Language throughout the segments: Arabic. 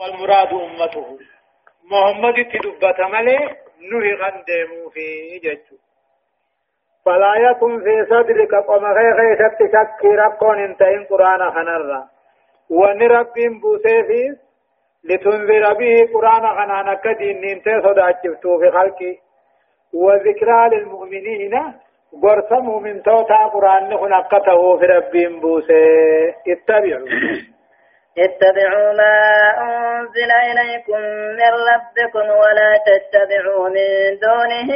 والمراد أمته. محمد تدبت ملي نهي غندمو في ججو. فلا يكن في صدرك قم غير شك شك ربكون انتهين قرآن خنرا. ونرب بوسيفيس لتنذر به قرآن خنانا كدين انتهي صداتشفتو في خلقي. وذكرى للمؤمنين قرصموا من توتا قرآن خنقته في رب بوسي. اتبعوا. اتبعوا ما أنزل إليكم من ربكم ولا تتبعوا من دونه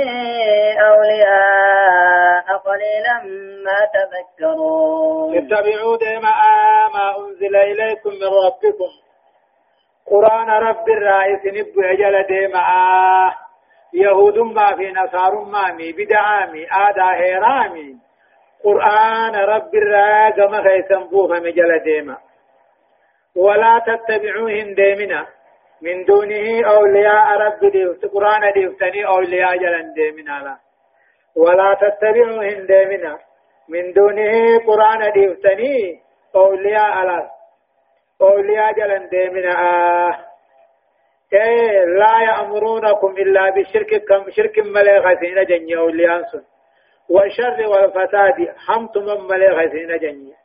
أولياء. قليلا ما تذكرون. اتبعوا دائما ما أنزل إليكم من ربكم. قرآن رب الرئيس نبو أجل دائما يهود ما في نصار ما مي بدعامي آدا هيرامي قرآن رب الرئيس ما خيسن بوفا مجل دائما ولا تتبعوهن ديمنا. من دونه أولياء رب ديفت قرآن ديفتني أولياء جلن ديمنا لا. ولا تتبعوهن ديمنا. من دونه قرآن ديفتني أولياء لا. أولياء جلن ديمنا. آه إيه لا يأمرونكم إلا بالشرك كم شرك مليغة جنيا أولياء سن. والشر والفساد حمتم مليغة جنيا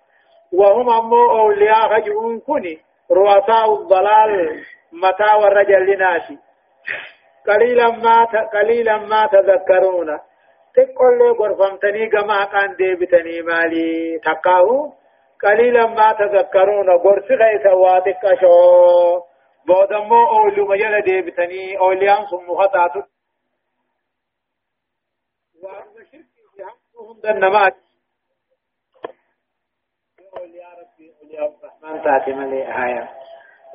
وهم أمو أولياء رجعون كني رؤساء الضلال متى والرجل لناشي. قليلا ما قليلا ما تذكرون. تقول لي غرفمتني كما كان ديبتني مالي تقاو. قليلا ما تذكرون. غرف غيث واتك شو بودمو أولو مجل ديبتني. أوليان سمو وأما شركي هم دنمات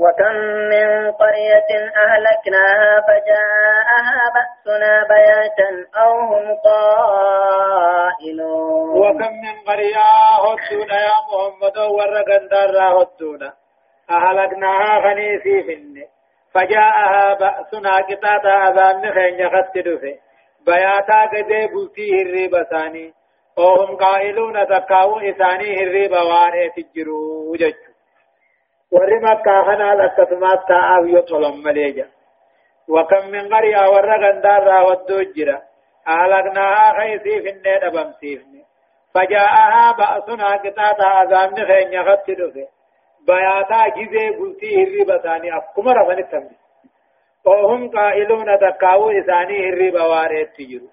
وكم من قرية أهلكناها فجاءها بأسنا بياتا أو هم قائلون. وكم من قرية هدونا يا محمد ورقن دار هدونا أهلكناها خنيسي فن فجاءها بأسنا قطاتا أذان خين يخت دفه بياتا قدي بلتي هري وهم قائلون تكاو إساني هرب وان تجرو جج ورما كاهنا لكتمات تاو يطلم مليجا. وكم من قرية ورغن دار ودوجرا. أهلكناها خيسي في النيد بمسيفني فجاءها بأسنا قطاتا أذامن خين يغط دفه بياتا جزي قلتي هرب ثاني أفكم رفن التنبي وهم قائلون تكاو إساني هرب وان تجرو.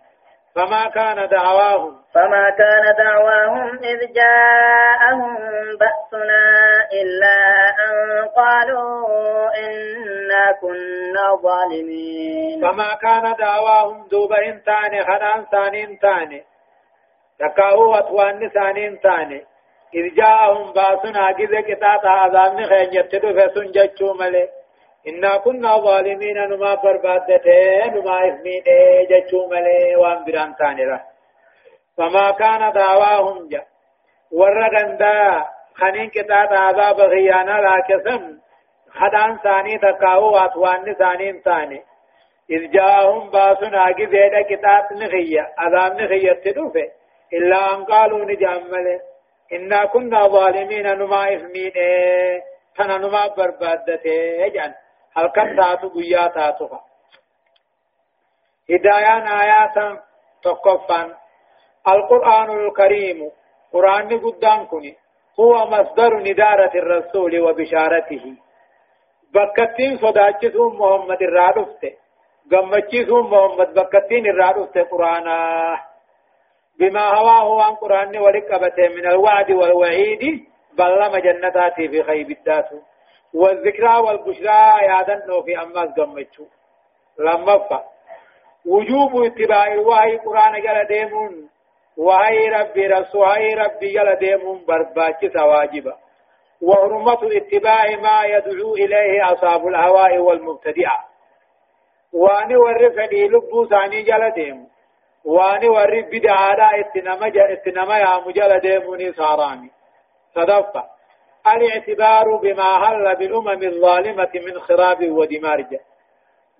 فما كان دعواهم. فما كان دعواهم إذ جاءهم بأسنا إلا أن قالوا إنا كنا ظالمين. فما كان دعواهم دوب إنتان خنان ثانين تاني. تكاهو أتوان ثانين تاني. إذ جاءهم بأسنا جزء كتاتا نخين يبتدو فسن ججو ملي إنا كنا ظالمين نما بربادته نما إثمين جچو ملي وان بران تاني فما كان دعواهم جا. ورغندا خنين كتاب عذاب غيانا لاكسم خدان ثاني تقاو واتوان ثاني ثاني إذ جاءهم باسنا جزيدا كتاب نغية عذاب نغية تدوفه إلا أن قالوا نجامل إنا كنا ظالمين نما إثمين تنا نما بربادته يجعل halkan taatu guyyaa taatufa. هدايان آيات تقفا القرآن الكريم قرآن قدام كني هو مصدر ندارة الرسول وبشارته بكتين صداچسون محمد الرادفته غمچسون محمد بكتين الرادفته قرآن بما هواه عن قرآن ولقبته من الوعد والوعيد بلما جنتاتي في خيب الداتو والذكرى والبشرى يادن في أماس قمتشو. لما فا وجوب اتباع الوحي قرآن جل ديمون. وهي ربي رسول هي ربي جل ديمون برباك واجبا وحرمة اتباع ما يدعو إليه أصحاب الهواء والمبتدعة وأني ورف دي لبو ثاني جل ديمون. وأني ورف بدعاء اتنما اتنما يا مجل ديموني صارامي. صدفة. الاعتبار بما هل بالأمم الظالمة من خراب ودمار.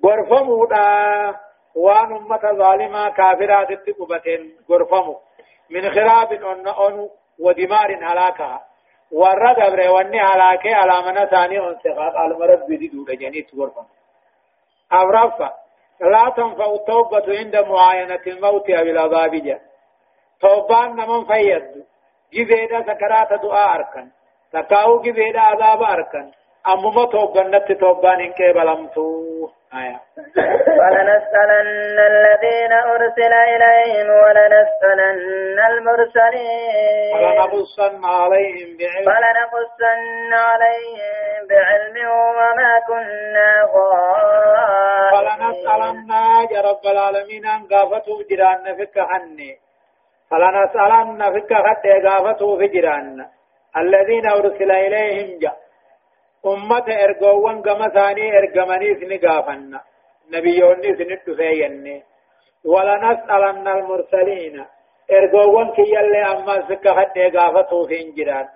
غرفمو دا وان أمة ظالمة كافرات التقبتين غرفمو من خراب أن ودمار هلاكها warra dabre wanni halaakee alaamana isaanii onseqaa qaaluma rabbii diduudha jeniitti gorfama afraffa لا تنفع التوبة عند معاينة الموت أو العذاب توبان نمن فيد جبيدا سكرات دعاء أركن. تكاو جبيدا عذاب أركن أمما توبان نت توبان إنك بلمتو آية فلنسألن الذين أرسل إليهم ولنسألن المرسلين. فلنقصن عليهم بعلم. فلنقصن عليهم بعلم وما كنا غائبين. فلنسألن يا رب العالمين أن قافتوا جيران فك حني فلنسألن فك حتى قافتوا في جيران الذين أرسل إليهم جاء. أمة إرقوان كما ثاني إرقمني سنقافن. نبيوني سنتفين ولنسألن المرسلين. إرقوان كي يلي أما سكا حتى قافتوا في إنجران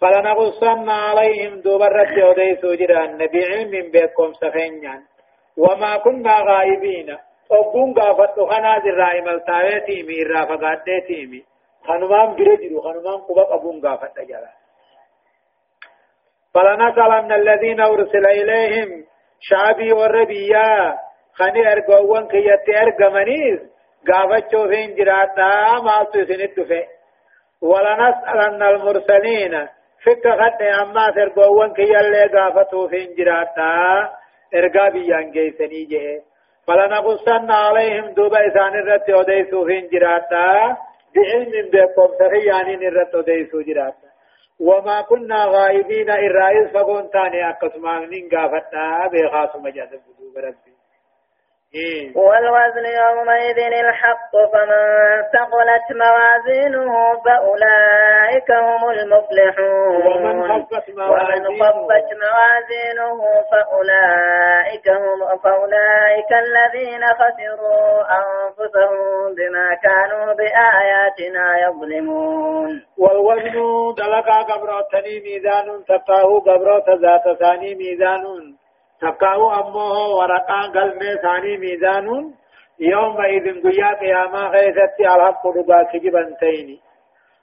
فلنقصن عليهم دوبرت وديسو جران بعلم بكم سفينيان. وما كنا غائبين. أبون قافتو خنا زرائم التاويتي ميرا فقادتي خنمان برجلو خنمان قبق أبون قافت جلال فلنسألن الذين أرسل إليهم شعبي والربيا خني أرقوان كي يتأرقمنيز قافتشو فين جراتا ما تسند في ولنسألن المرسلين فك خد أما ترقوان كي يلي قافتو فين جراتا إرقا بيان جيسني جه فلنقصن عليهم دوبا إسان الرد وديسو فين جراتا بعلم بكم سخيانين الرد وديسو جراتا وما كنا غائبين الرئيس فقون تاني أقسمان من قافتنا بخاص مجاز بدوب ربي إيه. والوزن يومئذ الحق فمن ثقلت موازينه فأولئك هم المفلحون. ومن خفت موازينه. فأولئك هم فأولئك الذين خسروا أنفسهم بما كانوا بآياتنا يظلمون. والوزن دلقا قبرتني ميزان تقاه قبرت ذات ثاني ميزان. تقاو أمه ورقا قلب ثاني ميزان يومئذ قيا قياما غيثت الحق ربا كجبا تيني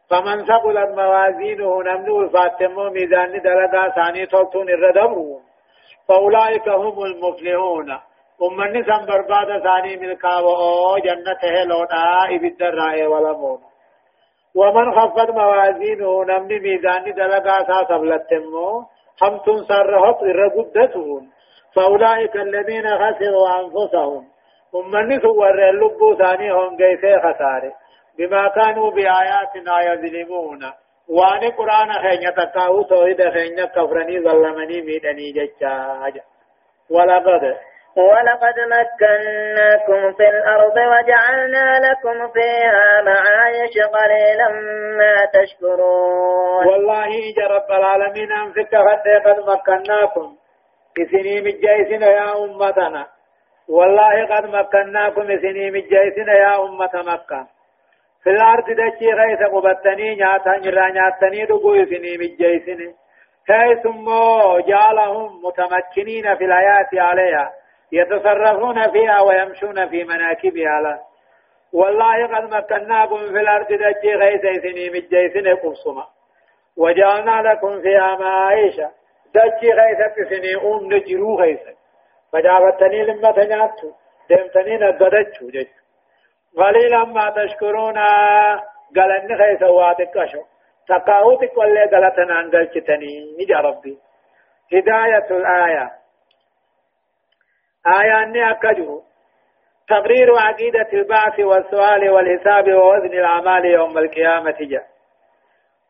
فمن ثقلت موازينه نمنو الفاتمو ميزان دلقا ثاني تلتون الردبرون فأولئك هم المفلحون أمني سن برباد ثاني ملكا وأو جنته لودا إبد الرائع ولمون ومن خفت موازينه نمني ميزان دلقا ثا سبلتمو هم تنصرهت الرقدتون فأولئك الذين خسروا أنفسهم. أمني سوار اللبو ثاني هم جيسي خسارة. بما كانوا بآياتنا يظلمون. وان قرآن خينيا تقاو توحيد خينيا كفرني ظلمني ميدني ججاج. ولقد ولقد مكناكم في الأرض وجعلنا لكم فيها معايش قليلا ما تشكرون. والله جرب العالمين أنفك قد مكناكم. إسني مجايسنا يا أمتنا والله قد مكناكم إسني مجايسنا يا أمة مكة في الأرض دشي غيث قبتني نياتا نرى نياتني دقو إسني مجايسنا حيث جعلهم متمكنين في الحياة عليها يتصرفون فيها ويمشون في مناكبها والله قد مكناكم في الأرض دشي غيث إسني مجايسنا قبصما وجعلنا لكم فيها معايشة دجي غيثت سني أم نجرو غيثت فجابتني لما تنياتو دمتني نقدتشو جج قليلا ما تشكرون قالني غيث واتك أشو تقاوتك واللي قلتنا انقلتني نجا ربي هداية الآية آية أني أكجو تقرير عقيدة البعث والسؤال والحساب ووزن الأعمال يوم القيامة جاء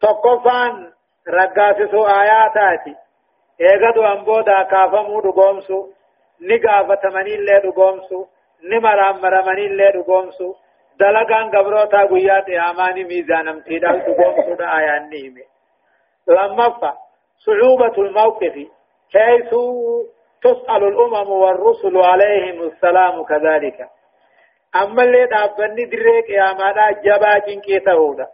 تقفان رقاسس آياتاتي eegadu ambooda kaafamuu dhugoomsu ni gaafatamaniillee dhugoomsu ni maraammaramaniillee dhugoomsu dalagaan gabrootaa guyyaa qiyaamaani miizaanamtiidhaan dhugoomsuudha ayaanni hime lammaffa صعوبة الموقف حيث تسأل الأمم والرسل عليهم السلام كذلك أما اللي دابني دريك يا مالا جبا جنكي تهودا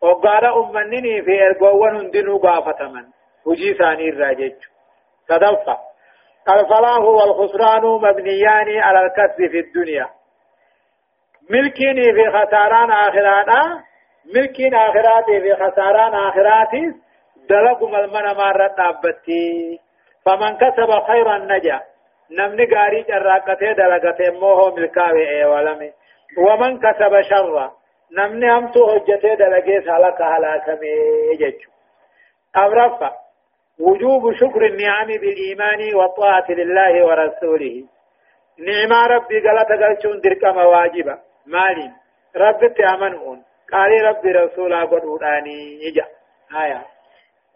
وقال أمنني في إرقوان هندنو قافتمن وجي ثاني الراجج تدفع الفلاح والخسران مبنيان على الكسب في الدنيا ملكيني في خساران آخراتا ملكين آخراتي في خساران آخراتي دلق ملمنا مرة دابتي فمن كسب خيرا نجا نمني غاري جراقته دلقته موه ملكاوي ولمي ومن كسب شرا نمني همتو حجته دلقه سالك هلاكمي ججو أبرفا وجوب شكر النعم بالإيمان والطاعة لله ورسوله. نعم ربي قالت قلتون درك مواجبة مالي ربي تأمنون. قال ربي رسولا قد وداني. إجا. آية.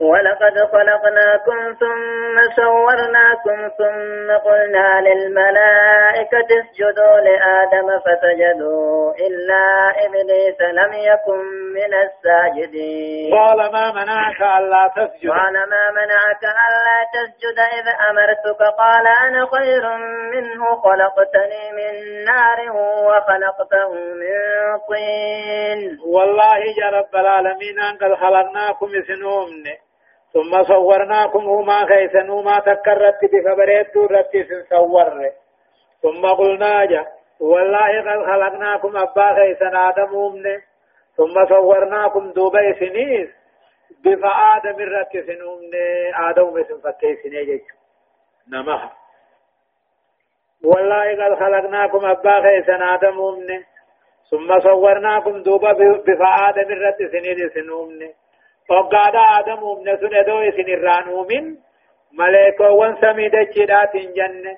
ولقد خلقناكم ثم صورناكم ثم قلنا للملائكة اسجدوا لآدم فسجدوا إلا إبليس لم يكن من الساجدين. قال ما منعك ألا تسجد؟ قال ما منعك ألا تسجد إذ أمرتك؟ قال أنا خير منه خلقتني من نار وخلقته من طين. والله يا رب العالمين أنقل خلقناكم سنومني ثم صورناكم وما خيسن وما تكرت بفبريت رتي صور ثم قلنا جا والله قد خلقناكم أبا خيسن آدم ومن ثم صورناكم دوبي سنيس بفا آدم رتي سنومن آدم مسن فتي سنيجي نمها. والله قد خلقناكم أبا خيسن آدم ومن ثم صورناكم دوبا بفا آدم رتي سنيجي سنومن وقاد آدم ومن سندو إسن الرانومين ملائكة وانسمي دجدات جنة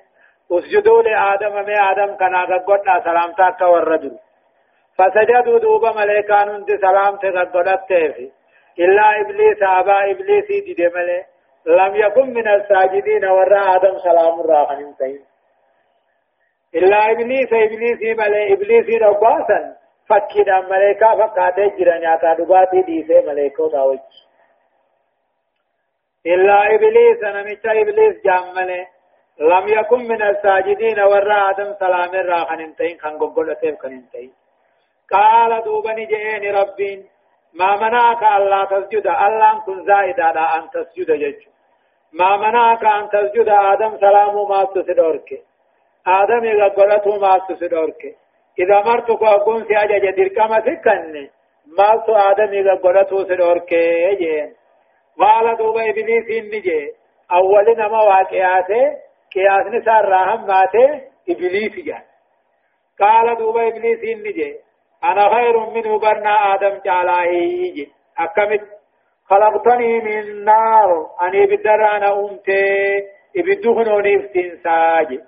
اسجدوا لآدم ما آدم كان قدنا سلامتا كورجل فسجدوا دوبا ملائكان انت سلامتا قدنا تيفي إلا إبليس أبا إبليس دي ملي لم يكن من الساجدين ورا آدم سلام الراحن تين إلا إبليس إبليس ملي إبليس رباسا fakkiidhaan maleekaa fakkaatee jira nyaataa dhugaatii dhiisee maleekoota wajji. إلا إبليس نمت إبليس جامله لم يكن من الساجدين ورا آدم سلام الراحن انتين خان قبل أتيب كان انتين قال دوبني جئين ربين ما منعك ألا تسجد ألا كن زائدا أن تسجد جج ما منعك أن تسجد آدم سلام ما تسدورك آدم يقبلته ما تسدورك إذا مرتك أقوم في أجج دركما سكن ما تو آدم يقبلته سدورك يجين قال دوبا إبليس نجي أول نما واقعاته قياس نسار راهم ماته إبليس جان. قال دوبا إبليس نجي أنا خير منه برنا آدم جالاهي أكمت خلقتني من نار أني بدرانا أمتي إبدخنوني افتنساج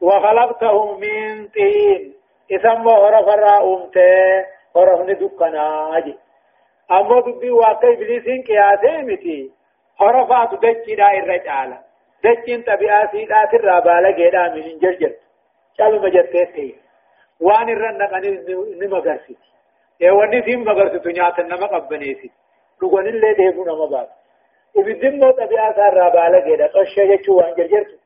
وخلقته من طين. إسمى هرف الرأمتي هرفني دكناجي أمو دبي واقع إبليسين قياسه متي حرفات دجنا الرجالة دجين طبيعة سيدات الرابالة جيدا من جرجر قالوا مجرتين وان الرنق أن نمغرسي ايواني سيم مغرسي نياتا نما قبنيسي لغن اللي ديبو نما باب إبدين مو طبيعة الرابالة جيدا قشة يچو وان جرجرت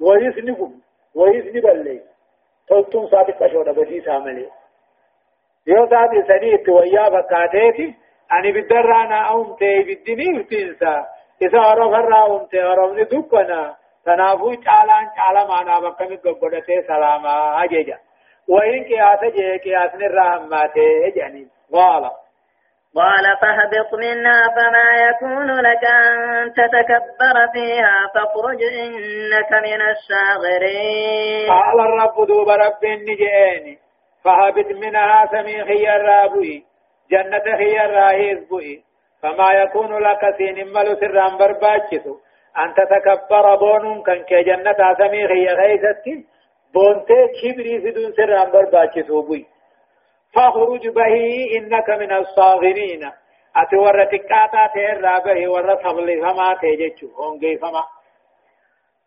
ويس نقم ويس نبالي تلتم صادق قشونا بدي ساملي يو تاتي سنيت ويا بكاتيتي ani bidarraana aumte ibiddini irtiinsa isa horofarraa umte horofni dukkana tanaafuu caalaan caalamaadhaaf akkamit goggodhatee salaamaa jeja وإن قياس جه قياس الرحمته جانين قال قال فاهبط منها فما يكون لك أن تتكبر فيها فاخرج إنك من الشاغرين. قال الرب دوب رب نجئني. فهبط منها سميخي الرابوي جنة هي الراهيز بؤي فما يكون لك سين ملو سران برباچسو أن تتكبر بونون كان كي جنة سمي هي غيثتي بونتي كبري سدون سران برباچسو بؤي فخرج به إنك من الصاغرين. أتي ورى تكاتا تيرا به ورى تغلي فما تيجيشو هونجي فما.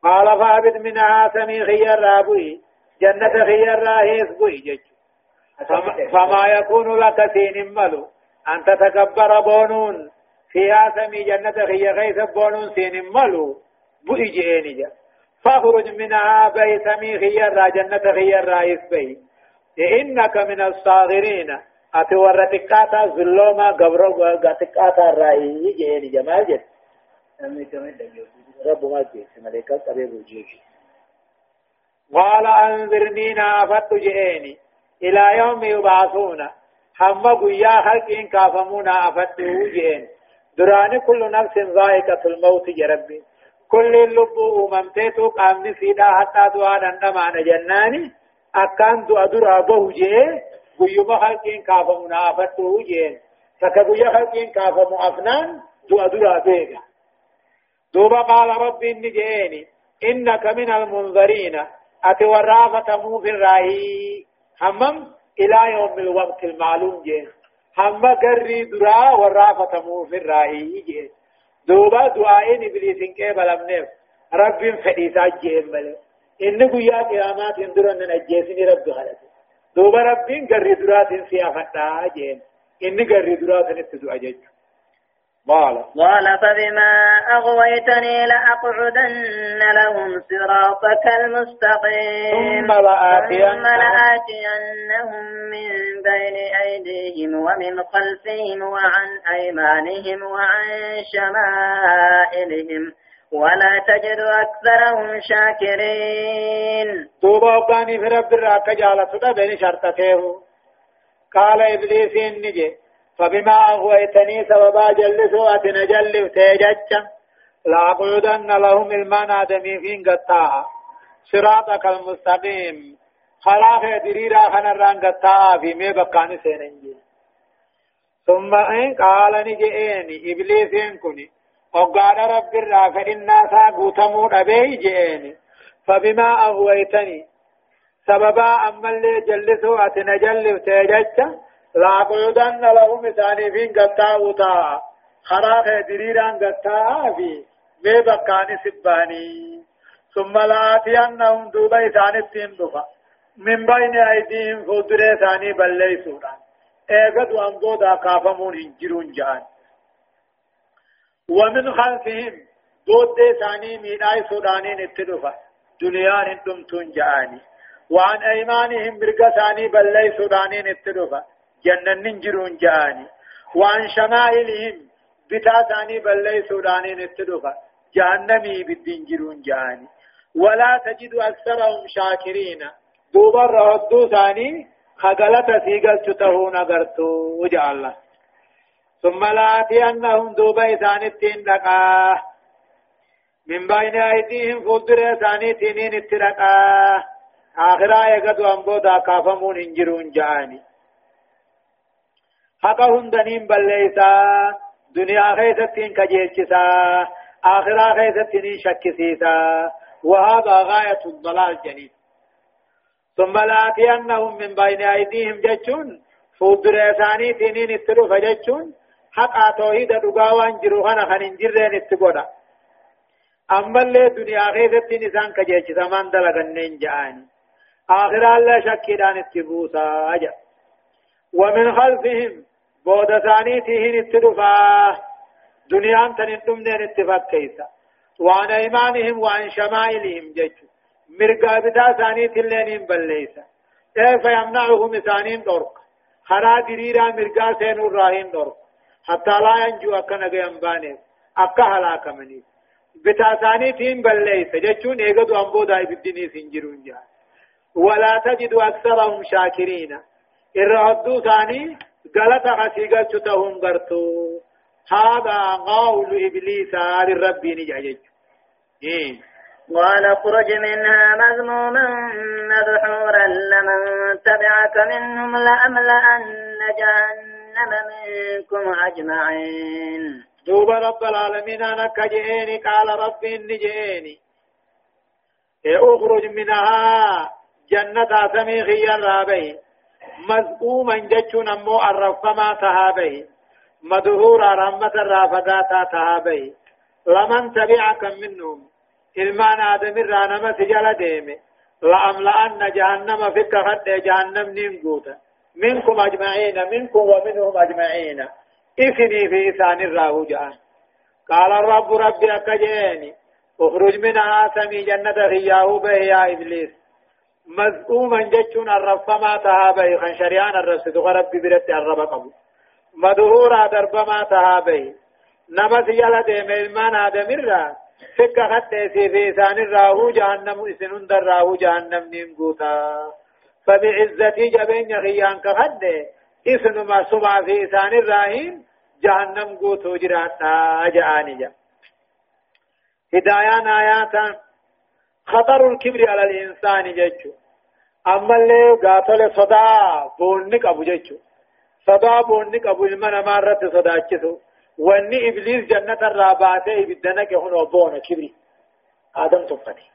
قال فابد منها سمي هي الرابوي جنة هي الراهيز بؤي جيشو فما يكون لك سين ملو. أن تتكبر بونون. فيها سمي جنة هي غيث بونون سين ملو. بؤجئين جا. فاخرج منها بي سمي خير جنة خير رايس بي إنك من الصاغرين. أتور تكاتا ظلوما قبرو تكاتا رأي جئين جمال جد رب ما جيس ملكة قبيب جيش قال أنذرني نافت جئيني إلى يوم يبعثون. هم قيا حق إن كافمون أفتوا جين دراني كل نفس ذائقة الموت يا ربي. كل اللب أممتيتو قامني سيدا حتى دعانا نمان جناني أكان دعا درا بوجه قيوم خلقين كافا منافته جين. سكا قيا خلقين كافا مؤفنان دعا درا بيغا دوبا قال ربي إني جيني إنك من المنذرين أتي ورافة مو في الرأي. همم إلى يوم الوقت المعلوم جين. هم قري درا ورافة مو في الرأي جين. دوبا دعائين إبليس كيبل أمنف رب فديسا جين إن قيا قيامات اندرن نجيسني رب خلق دوبا رب قري درات سيافتا جين إن قري درات نتدعى جيجو قال قال فبما أغويتني لأقعدن لهم صراطك المستقيم ثم لآتينهم, ثم لآتينهم من بين أيديهم ومن خلفهم وعن أيمانهم وعن شمائلهم ولا تجد أكثرهم شاكرين. توبا وقاني في رب الراك جالة بين شرطته قال إبليس نجي فبما أغويتني سببا جلسوا أتنجلف تيجج لأقعدن لهم المان آدمي فين قطاها. صراطك المستقيم. خلاف دريرا خنران قطاها في مي بقاني سيننجي ثم إن قال نجئني إبليسين كني وقال رب الرافع الناس قوتمون أبي جئني فبما أغويتني سببا أما اللي جلسوا أتنجلف تيجج لاقودن لهم ثاني فين قطاوتا خراخ دريران قطاها في مي سباني ثم لآتينهم دوبا ثاني تندفا من بين أيديهم فدر ثاني بلي سوران ايقد وانبودا كافمون هنجرون جان ومن خلفهم بود ثاني ميناي سودانين اتدفا دنيان أنتم جاني وعن أيمانهم برقا ثاني بلي سودانين اتدفا جنن جرون جاني وعن شمائلهم بتا ثاني بلي سودانين اتدفا جهنمي بالدين جرون جاني ولا تجد أكثرهم شاكرين. دوبا ردو ثاني خغلت سيقل تتهون أغرتو وجع الله. ثم لآتينهم دوبا ثاني التين دقاه من بين أيديهم فلدر ثاني تنين اترقاه آخرا يقدو أنبو دا كافمون إنجرون جاني. حق هندنين بليسا. دنيا خيستين كجيشسا آخرة خيستين شكسيسا. وهذا غاية الضلال جنين. ثم لآتينهم من بين أيديهم جتشون فودر ثاني تنين اتلوف جتشون حق توحيد دقاوان جروحنا خنين جرين اتقودا أما اللي دنيا خيستين إسان كجيشسا من دلغنين جاني آخرة الله شكيدان اتبوسا أجا ومن خلفهم بودا ثانيتهن اتدفا دنيا تنتم نين اتفاق كيسا وعن ايمانهم وعن شمائلهم جج مرقا بتا ثانيت اللين بليسا كيف يمنعهم ثانين دورك خرا دريرا مرقا سينو راهين دورك حتى لا ينجو أكا نغيان بانيس أكا هلاك منيس بتا ثانيتهم بليسا ججون ايقدوا انبودا بالدنيا سنجرون جان ولا تجد أكثرهم شاكرين. الرهدو ثاني غلط خسيغا تتهم غرتو. هذا قول إبليس للرب نجاجج إيه. قال منها مذموما مدحورا لمن تبعك منهم لأملأن جهنم. منكم أجمعين. دوب رب العالمين أنا كجئيني قال ربي نجئيني أخرج منها جنة سمي خير رابين مذءوما جچون أمو الرفما تهابه مدهورا رحمة الرافقاتا تهابه لمن تبعك منهم. ilmaan aadamirraa nama si jala deeme la'amla'anna jahannama fikka kadhe minkum wa minhum ajmaciina isinii fi isaanirraa huja'an qaala rabbu rabbi akka jeeni أخرج منها سمي جنة خياه به يا إبليس. مذءوما جتشون الرفما تهابي. خن شريان الرسد غرب برت الرب قبو مدهورا دربما تهابي. نما سيالا دي ملمان آدم الرا سكا خط سي في سان الراهو جهنم. اسنون در راهو جهنم نيمغوتا فبعزتي جبين خيان كخد اسن ما سمع في سان الراهين جهنم قوتو جراتا جاءني جا. هدايان آياتا خطر الكبر على الإنسان جيتشو. أما اللي قاتل صدا بونك أبو جيتشو. صدا بونك أبو المنا مارت صدا جيتشو وإني إبليس جنة الرابعة إبدنك هنا بون كبري. آدم تفتي.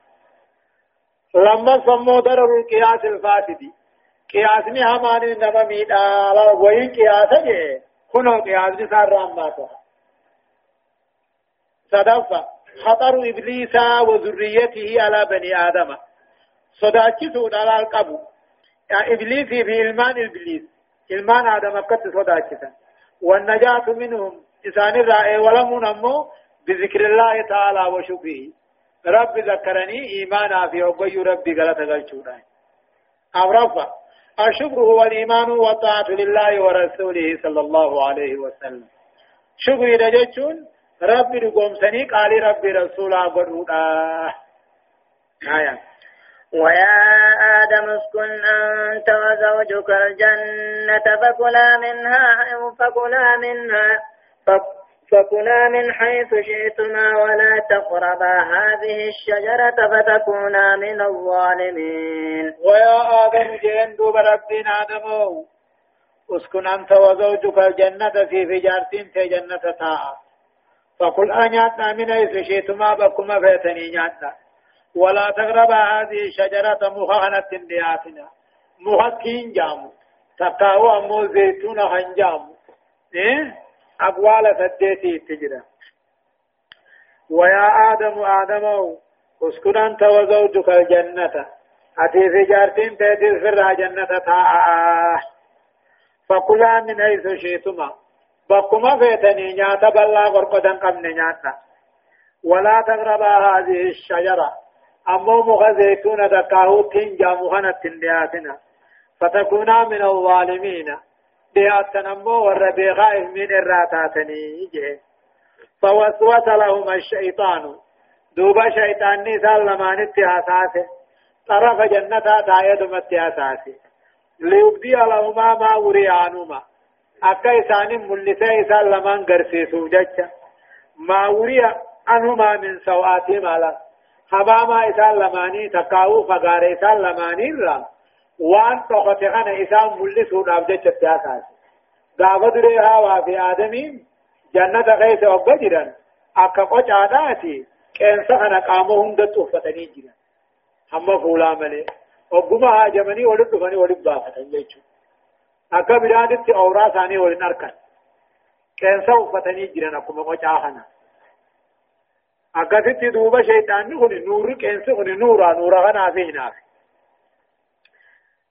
لما سمو ضرر القياس الفاسدي قياسني هماني نما ميدا وين قياسا جي كنو قياسني سار راماتا صدفة خطر إبليس وذريته على بني آدم صداكسون على القبو إبليس في إلمان إبليس إلمان آدم قد صداكسا والنجاة منهم إسان الرائع ولم نمو بذكر الله تعالى وشكره رب ذكرني إيمانا في أقوي ربي غلط غلطونا أمرفا الشكر هو الإيمان والطاعة لله ورسوله صلى الله عليه وسلم شكر إذا جتشون ربي رقوم سني قال ربي رسولا قدودا آية ويا آدم اسكن أنت وزوجك الجنة فكلا منها فكلا منها فكلا من حيث شئتما ولا تقربا هذه الشجرة فتكونا من الظالمين. ويا آدم جين دوب ربنا آدم اسكن أنت وزوجك الجنة في فجارتين في جنة تاء فقل أنياتنا من حيث شئتما بكما فيتني نياتنا. ولا تقربا هذه الشجرة مخانة دياتنا مخكين جامو. تقاوى مو زيتون هنجامو. إيه؟ أقوال سديتي تجرى. ويا آدم آدم اسكن أنت وزوجك الجنة. أتي في جارتين تأتي في جنة تاء. فكلا من حيث شئتما. بكما فيتني نياتا بلا غرقدا قمن نياتا ولا تقربا هذه الشجرة. أمو مغزيتون دكاهو تنجا مغنة تندياتنا. فتكونا من الظالمين. دياتنا مو ور بغائف من الراتاتني فوسوس لهما الشيطان. دوبا شيطان نسال لمان اتحاساسه طرف جنة دايد متحاساسه ليبدي لهما ما وري عنهما أكا إسان ملسة إسان لمن غرسيسو ججة ما وري عنهما من سوآتي مالا. حماما إسان لماني تقاو فقار إسان وان تقتغن إسان ملسو نابجة تياساس غابة دريها وفي آدمين جنة غيث أبجرا أكا قوش عاداتي كأنسا خنا قامو هندت أفتني جرا هم فولا ملي وقما هاجمني ولد فني ولد بافتن جيشو akka biraanitti awraa isaanii waliin arkan qeensa uffatanii jiran akkuma qocaa kana akkasitti duuba shayxaanni kun nuurri qeensi kun nuura nuura kanaafi hinaafi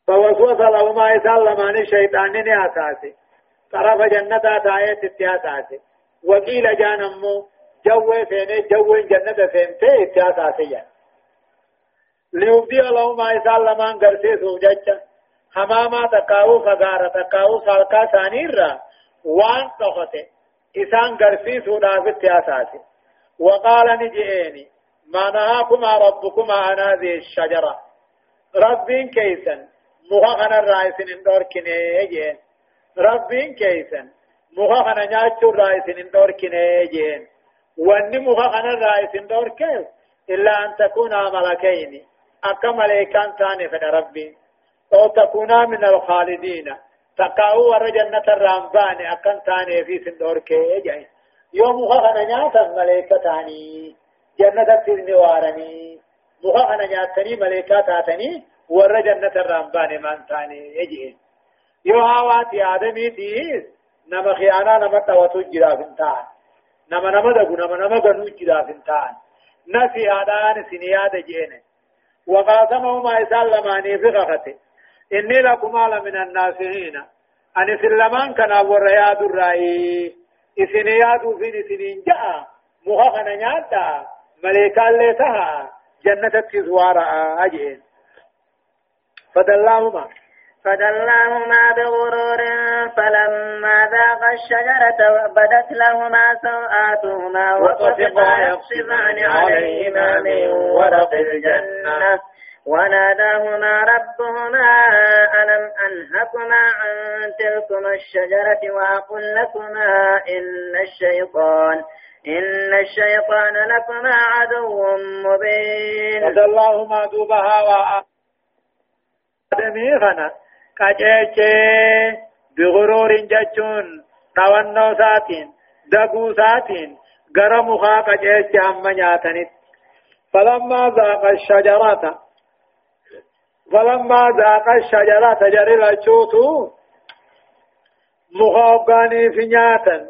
فوسوس لهما لمان الشيطان نهاتاتي طرف جنة تايت اتهاتاتي وقيل جانمو جو فيني جو جنة اتهاتاتي يعني ليبدي لهما لمان قرسي سوججا حماما تقاو فغارة تقاو سالكا سانيرا وان تخته إسان قرسي سودافت ياساتي وقال نجئيني ما نهاكما ربكما عن هذه الشجرة. ربين كيسا مخاخنا الرئيسين اندوركني يجين ربين كيسا مخاخنا نياتشو الرئيسين اندوركني يجين واني مخاخنا الرئيسين اندوركي إلا أن تكونا ملكين أكا ملكان تاني فن ربين أو تكونا من الخالدين تقاو ور جنة الرامبان أكن تاني في سندور كي جاي يوم خخنا نياتا ملائكة تاني جنة تزني وارني مخخنا نياتني ملائكة تاتني ور جنة الرامبان من تاني يجي يو هاوات آدمي ديس نما خيانا نما توتو جرافنتان نما نما دقو نما نما قنو جرافنتان نسي آدان سنياد جينه وقاسمهما إسال لماني في غفته. إني أن سلمان كان فين جاء مخخنا أجين فدلاهما. فدلاهما بغرور فلما ذاق الشجرة بدت لهما سوآتهما وطفقا يقصفان عليهما من ورق الجنة. وناداهما ربهما ألم أنهكما عن تلكما الشجرة وأقل لكما إن الشيطان إن الشيطان لكما عدو مبين. فدلاهما دوبها وآدمي غنا قجيجي بغرور ججون توانو ساتين دقو ساتين غرمخا قجيجي هم نياتنت فلما ذاق الشجرة فلما ذاق الشجرة تجري لشوتو مخابقاني في نياتا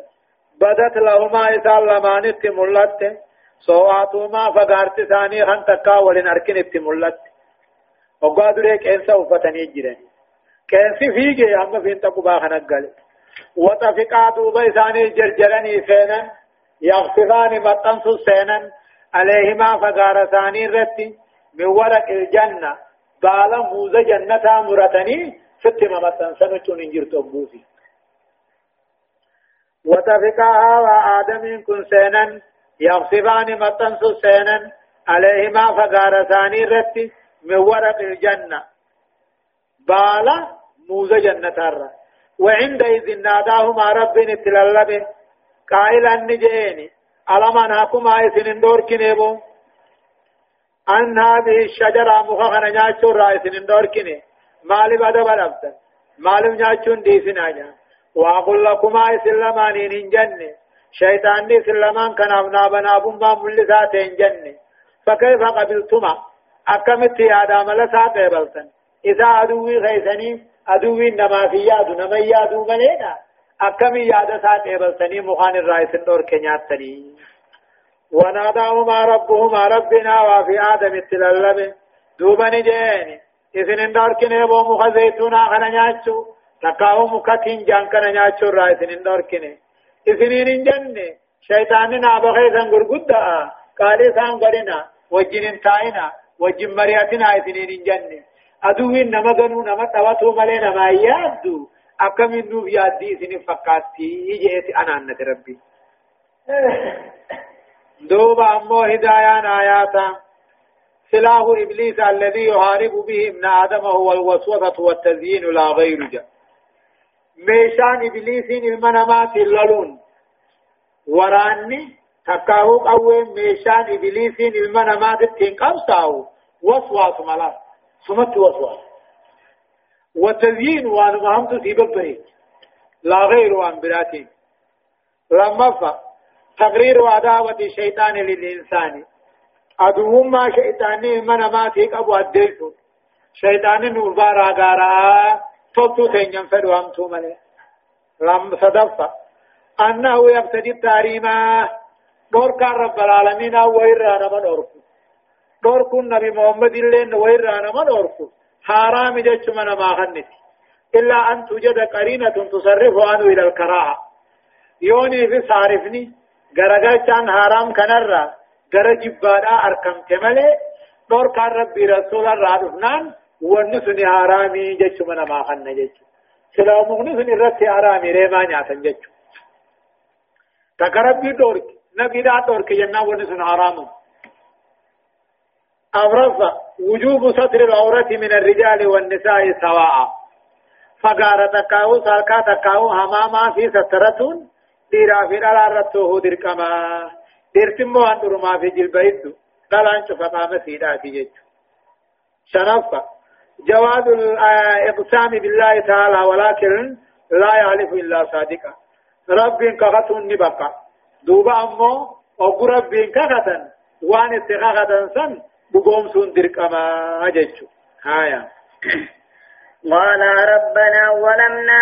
بدت لهما إسال لمان اتملت سواتهما فقارت ثاني خان تكا ولن أركن اتملت وقادر كينسا وفتني جرين كينسي فيجي هم فين تقبا خنقل وتفقا دوبا ثاني جرجرني فينا يغفران مطنس سينا عليهما فقار ثاني رتي من ورق الجنة بالا موزة جنة مرتني ستما مطنسن انجر تبوسي وتفقها وآدم كن سينا يغصبان مطنس سينا عليهما فقار ثاني رتي من ورق الجنة. بالا موزة جنة الر وعندئذ ناداهما رب اتلالبه قائلا نجيني ألم أنهكما إذن دور كنيبو. أن هذه الشجرة مخخنا نياتشو رأيسن دور كني. مالي بدا بلبتا مالي نياتشون ديسنا نياتشو وأقول لكما إسلمان إن جنة شيطان دي سلمان كان أبنا بنا بما ملسات إن جنة فكيف قبلتما؟ أكمت يا دام لسات بلتن إذا أدوي غيثني أدوي نما في ياد نما يادو ملينا أكمي ياد سات بلتني مخان الرئيس النور كنياتني وناداهما ربهما ربنا وفي آدم التلالب دوبني جيني إذن النور كنيبو مخزيتونا خنانياتشو تقاو مكتين جان كان نياچو را اسنين دوركنه اسنين جنة شيطان نابغي سان غرغدا قالي سان غرنا وجين تاينا وجين مرياتنا اسنين جنة ادوي نما غنو نما تواتو ملي نما يادو اكمن نو يادي اسنين فقاتي يجيت أنا ان ربي دوبا امو هدايان آياتا سلاح إبليس الذي يحارب به ابن آدم هو الوسوسة والتزيين لا غير جاء meeshaan ibliisiin ilma namaatiin loluun waraanni takkaahuu qawween meeshaan ibliisiin ilma namaatittiin qabsaa'u waswaasu mala sumatti waswaasu والتزيين وان مهمت في ببري لا غير وان براتين لما فا تقرير عداوة الشيطان للإنسان أدوهم ما شيطاني من ما تيك أبو الدلسو شيطان نور بارا غارا توتو تنين فدو هم تو ملي لم صدفة أنه يبتدي التاريما دور كان رب العالمين ويرانا من أركو دور كن نبي محمد اللين ويرانا من أركو حرام جتش من ما خنت إلا أن توجد قرينة تصرف عنه إلى الكراهة يوني في صارفني غرغل كان حرام كنرا غر جبادا أركم تملي دور كان ربي رسول الله رادفنان ونسني حرامي جتش من ما خن جتش سلا مغني سن رت حرامي ريما نياتن جتش تقرب دورك نبي دا دورك ينا ونسن حرام. أمرفا وجوب ستر العورة من الرجال والنساء سواء. فقار تكاو سالكا تكاو هماما في سترتون ديرا في الارتوه دركما. ديرتمو أندرما في جلبيدو قال أنشو فقام سيدا في جيجو شنفا جواز الإقسام بالله تعالى ولكن لا يعرف إلا صادقا. رب كغتون نبقى دوبا أمو أو رب كغتن وان اتغاغتن سن بقوم سن أججو هايا قال ربنا ظلمنا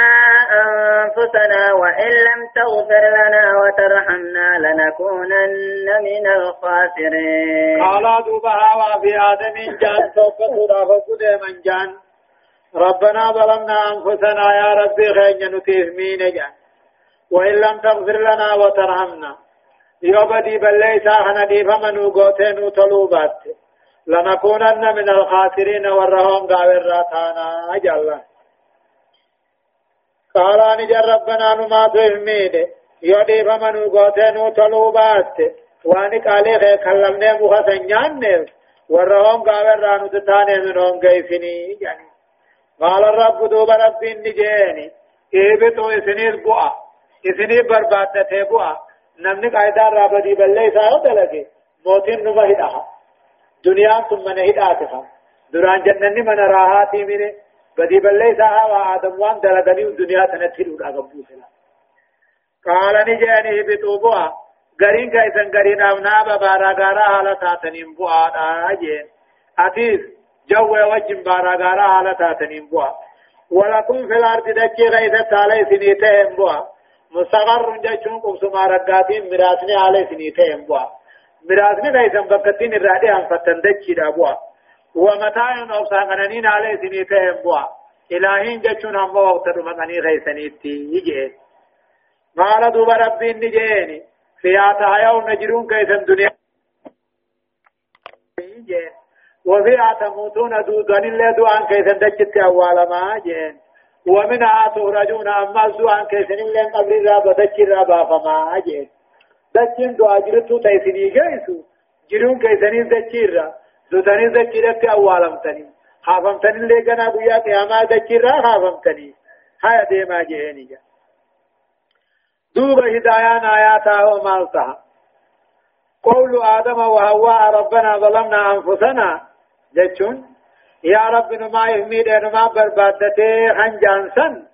أنفسنا وإن لم تغفر لنا وترحمنا لنكونن من الخاسرين. قال دوبها وفي آدم جان توقف من جان. ربنا ظلمنا أنفسنا يا ربي خير نتيه مين جان. وإن لم تغفر لنا وترحمنا. يوبدي بل ليس أخنا دي فمنو قوتين طلوبات لنكونن من الخاسرين والرهم قاور راتانا أجل. قال نجر ربنا نما تهمين يودي فمن قوتين طلوبات واني قالي خي كلمني مخسن جانن ورهم قابل رانو تتاني منهم قيفني يعني قال الرب دوب رب نجيني ايبتو اسنير بؤا اسنير بربادته بؤا نمني قايدان رابدي بلي ساو دلقي موتين نما هدها دنيا ثم نهداتها دران جنني من راحاتي منه بدي بلي ساها وآدم وان دلقني الدنيا تنتهي لأقبو سلا قال نجيني ايبتو بؤا غرين كايسن غرين امنا بارا غارا حالة تاتنين بؤا آجين أتيس جو وجن بارا غارا حالة تاتنين بؤا ولكم في الأرض دكي غيثة علي سنيتهم بؤا مستقر جاچون قبسما رقاتين مراسني علي سنيتهم بؤا مراسني غيثن بكتين الرادي هم فتن دكي دا بؤا ومتاعن أبساقنانين علي سنيتهم بؤا إلهين جاچون هم وقت رمقني غيثنيتي يجي. قال دوب ربي نجيني. فيها تحيون نجرون كيسا الدنيا وفيها تموتون دودان اللي دوان كيسا دجت أول ما جين ومنها تخرجون أما دوان كيسا اللي قبل رابا دجت رابا فما جين دجين دو أجرتو تيسني كيسو جرون كيسا دجت رابا دوتاني دجت أول متني حافمتني اللي قنا بيا قياما دجت رابا حافمتني هاي ديما جيني جا. دوب هدايان آياتها ومالتها قول آدم وهواء ربنا ظلمنا أنفسنا. جتشون يا رب نما يهميد نما بربادته خنجانسا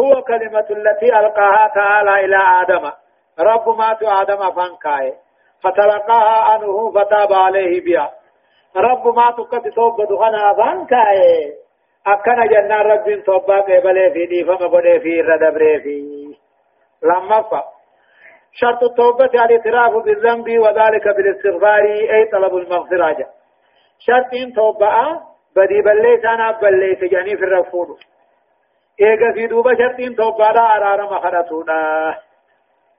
هو كلمة التي ألقاها تعالى إلى آدم. رب ما تو آدم فانكاي. فتلقاها عنه فتاب عليه بها رب ما تكت توبة دخنا فانكاي. أكنا جنة رب توبة قبل في دي فما بني في ردبري في. لما فا. شرط التوبة الاعتراف بالذنب وذلك بالاستغفار أي طلب المغفرة شرط توبة بدي بلي سانا بلي سجاني في الرفور إيجا في دوبة شرط توبة لا أرار مخرطونا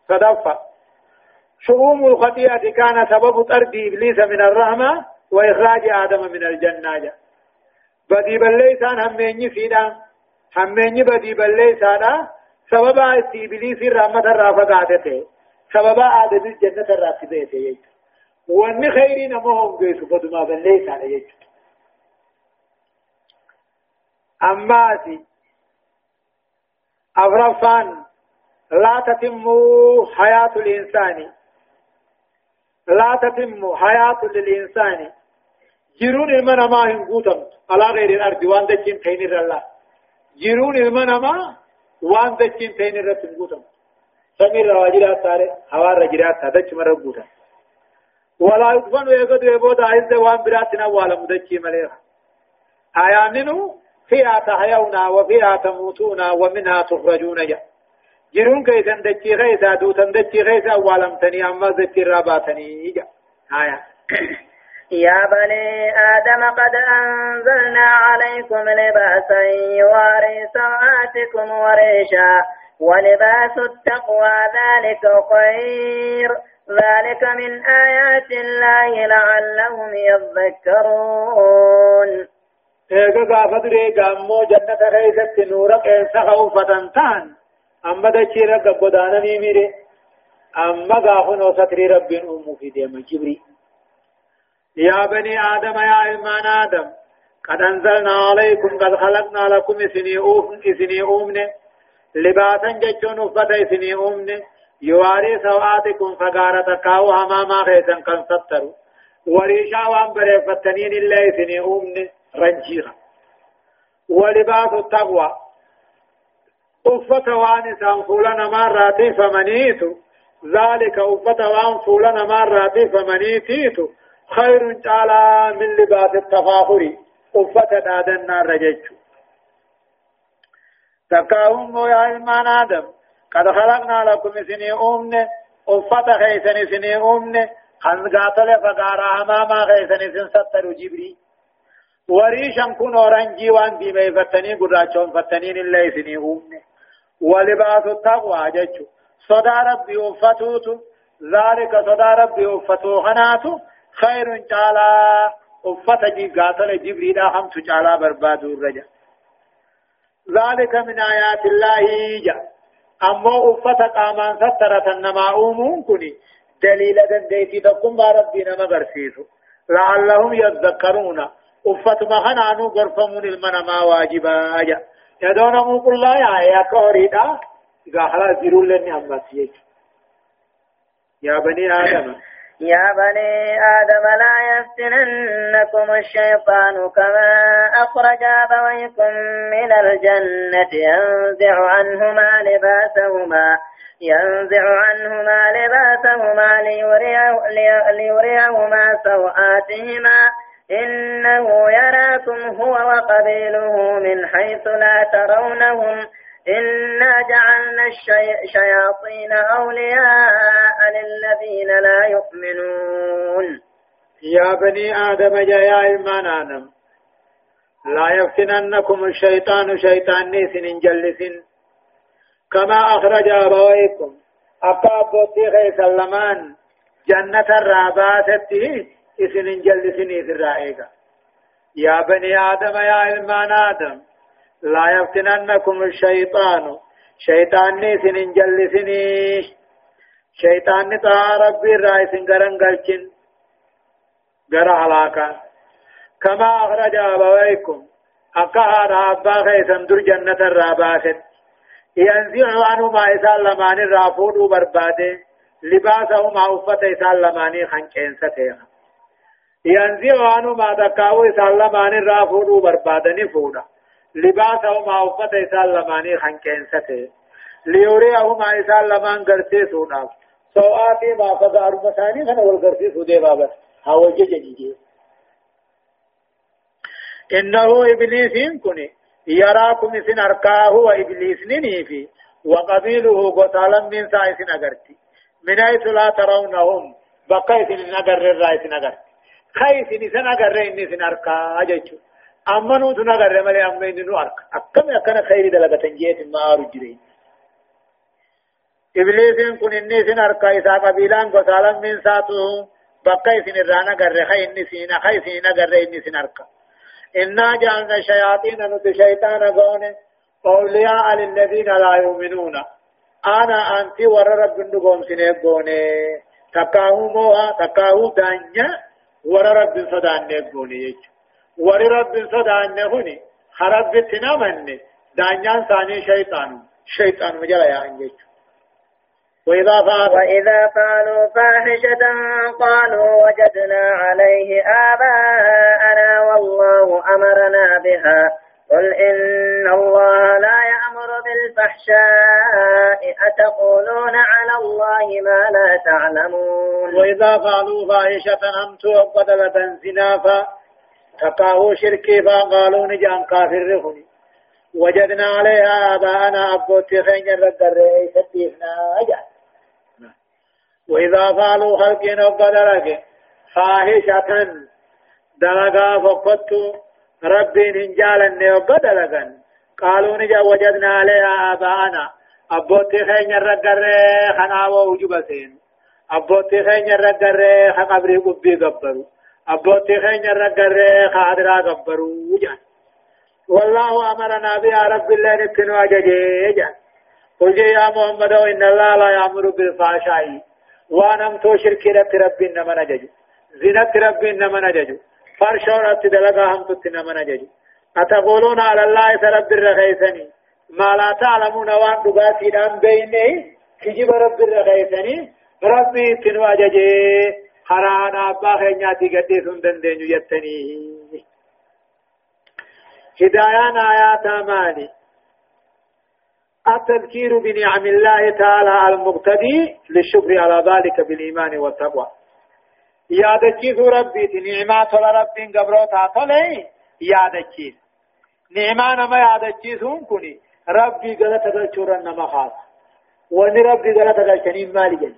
صدفة شؤوم الخطيئة كان سبب طرد إبليس من الرحمة وإخراج آدم من الجنة بدي بلي سان هميني فينا هميني بدي بلي سانا سببا ابليس الرحمة الرافة قادته سببا آدم الجنة الرافة يجي وان خيري نموهم قيسو فدما بليس على يجي أما سي أفرفان. لا تتم حياة الإنسان. لا تتم حياة للإنسان. جرون المنا ما هنقوتم. على غير الأرض وان دجين تين الله جرون المنا ما وان دچين تين رت غوتم سمير رواجرات تاري هوا رجرات تدچ مر غوتم ولا يدفن يغد يبود عز وان براتنا ولا مدچي مليخ آياننو فيها تحيونا وفيها تموتون ومنها تخرجون. جا جرون كيسن دچي غيسا دوتن دچي غيسا ولمتني أما ذكر راباتني جا آية. يا بني آدم قد أنزلنا عليكم لباسا يواري سوآتكم وريشا ولباس التقوى ذلك خير. ذلك من آيات الله لعلهم يذكرون. Jannata keessatti nuura qeensa hawfatan ta'an amma dachii ragga godaananii mire amma gaafun osatrii rabbiin uumuu fi deema jibrii يا بني آدم يا إيمان آدم قد أنزلنا عليكم قد خلقنا لكم إسني أوفن إسني أومن لباسا جتشون أفتا إسني أومن يواري سوآتكم فقارة كاو هماما خيسا كان ستروا وريشا وان بريفتنين إلا إسني أومن رنجيرا ولباس التقوى أفتا وان سانفولنا مراتي فمنيتو ذلك أفتا وان فولنا مراتي فمنيتيتو خير تعالى من لباس التفاخر أفتا دادنا رجج تكاهم يا إلمان آدم قد خلقنا لكم سني أمن أفتا خيسن سني أمن خنقاتل فقارا أماما خيسن سن ستر جبري وريشا كن أورنجي وان دي ميفتني قراتشون فتنين اللي سني أمن ولباس التقوى جج صدى ربي أفتوت ذلك صدى ربي أفتو خناتو خير تعالى أفت جي قاتل جبريل هم تعالى برباد الرجا ذلك من آيات الله جا أما أفت قامان سترة نما أمون كني دليل دنديتي تقوم بربنا مغرسيسو لعلهم يذكرون أفت مخنانو غرفمون المنما واجبا أجا يدون مقل لا يا كوريدا إذا خلاص زيرون لني أمسيك يا بني آدم يا بني آدم لا يفتننكم الشيطان كما أخرج أبويكم من الجنة ينزع عنهما لباسهما ينزع عنهما لباسهما ليريهما سوآتهما إنه يراكم هو وقبيله من حيث لا ترونهم. إنا جعلنا الشياطين أولياء للذين لا يؤمنون. يا بني آدم يا إيمان آدم لا يفتننكم الشيطان شيطان نيس جلس كما أخرج أبويكم أبا بوتي اللمان جنة الراباتة. إسن جلسني الرائقة. يا بني آدم يا إيمان آدم لا يفتننكم الشيطان. شيطان سنين جلسني شيطان تا ربي راي سنگرن گلچن غر علاقا كما أخرج أبويكم أكها رابا خيسن در جنة الراباست ينزع عنه ما إسال لماني رافود وبرباده لباسه ما أفت إسال لماني خنچين ستيها ينزع عنه ما دكاو إسال لماني رافود وبرباده نفوده لباسه ما وفت إسال لماني خنكين سته ليوريه ما إسال لمان غرسي سوناف سوآتي ما فضار مساني خنا والغرسي سودي بابا هاوجه جنيجي إنه إبليس كني يراكم سن أركاه وإبليس ننيفي وقبيله قتالا من سائس نغرتي من حيث لا ترونهم بقيت نغر الرئيس نغرتي خيس نسن نغر إني سن أركاه جيشو اما نو تنا غره ملي اما نو ارك اكم اكن خير دلغتن جيت ما رجري ابلیس کن انی سن ارکا ایسا قبیلان گسالن من ساتو بقى سن الرانا غره خي انی سن خي سن غره انی سن ارکا انا جعلنا الشياطين نت شيطان غون اولياء للذين لا يؤمنون أنا انت ور رب ندغوم سن غونه تکاو موها تکاو دانيا ور رب صدان غونه يچ وري رب صدان هوني خرب بتنا من دانيان ثاني شيطان شيطان مجرى يا انجيك وإذا فعلوا وإذا فعلوا فاحشة قالوا وجدنا عليه آباءنا والله أمرنا بها قل إن الله لا يأمر بالفحشاء أتقولون على الله ما لا تعلمون؟ وإذا فعلوا فاحشة أمتوا قدلة زنافا تقاهو شركي فقالوا نجأن كافر رخني وجدنا عليها آباءنا أبوتي خين الرقر ستيفنا أجل. وإذا فعلوا خلقين وقدرك فاحشة دلقا فقدت ربي ننجالن وقدرك قالوا نجا وجدنا عليها آباءنا. أبوتي خين الرقر خنا ووجبتين. أبوتي خين الرقر خقبري قبي قبروا أبوتي خين الرقر خادرا قبروا جان والله أمرنا بها رب الله نكنوا أججي. قل يا محمد إن الله لا يأمر بالفحشاء. وأنم تو شركي رت رب إنما نجج زنت رب إنما نجج فرشورت دلقا هم تت إنما نجج أتقولون على الله رب الرخيسني ما لا تعلمون وان دقاتي دام بينه كجب رب الرخيسني ربي تنوا أججي. خرانا أبا خينياتي قدي سندن دينيو يتني. هدايان آيات ماني التذكير بنعم الله تعالى المقتدي للشكر على ذلك بالإيمان والتقوى. يا دكيس ربي نعمات رب قبروتا طلعي يا دكيس. نعمان ما دكيس كني ربي قلت تلشورا نما خاص. وني ربي قلت تلشنين مالي جل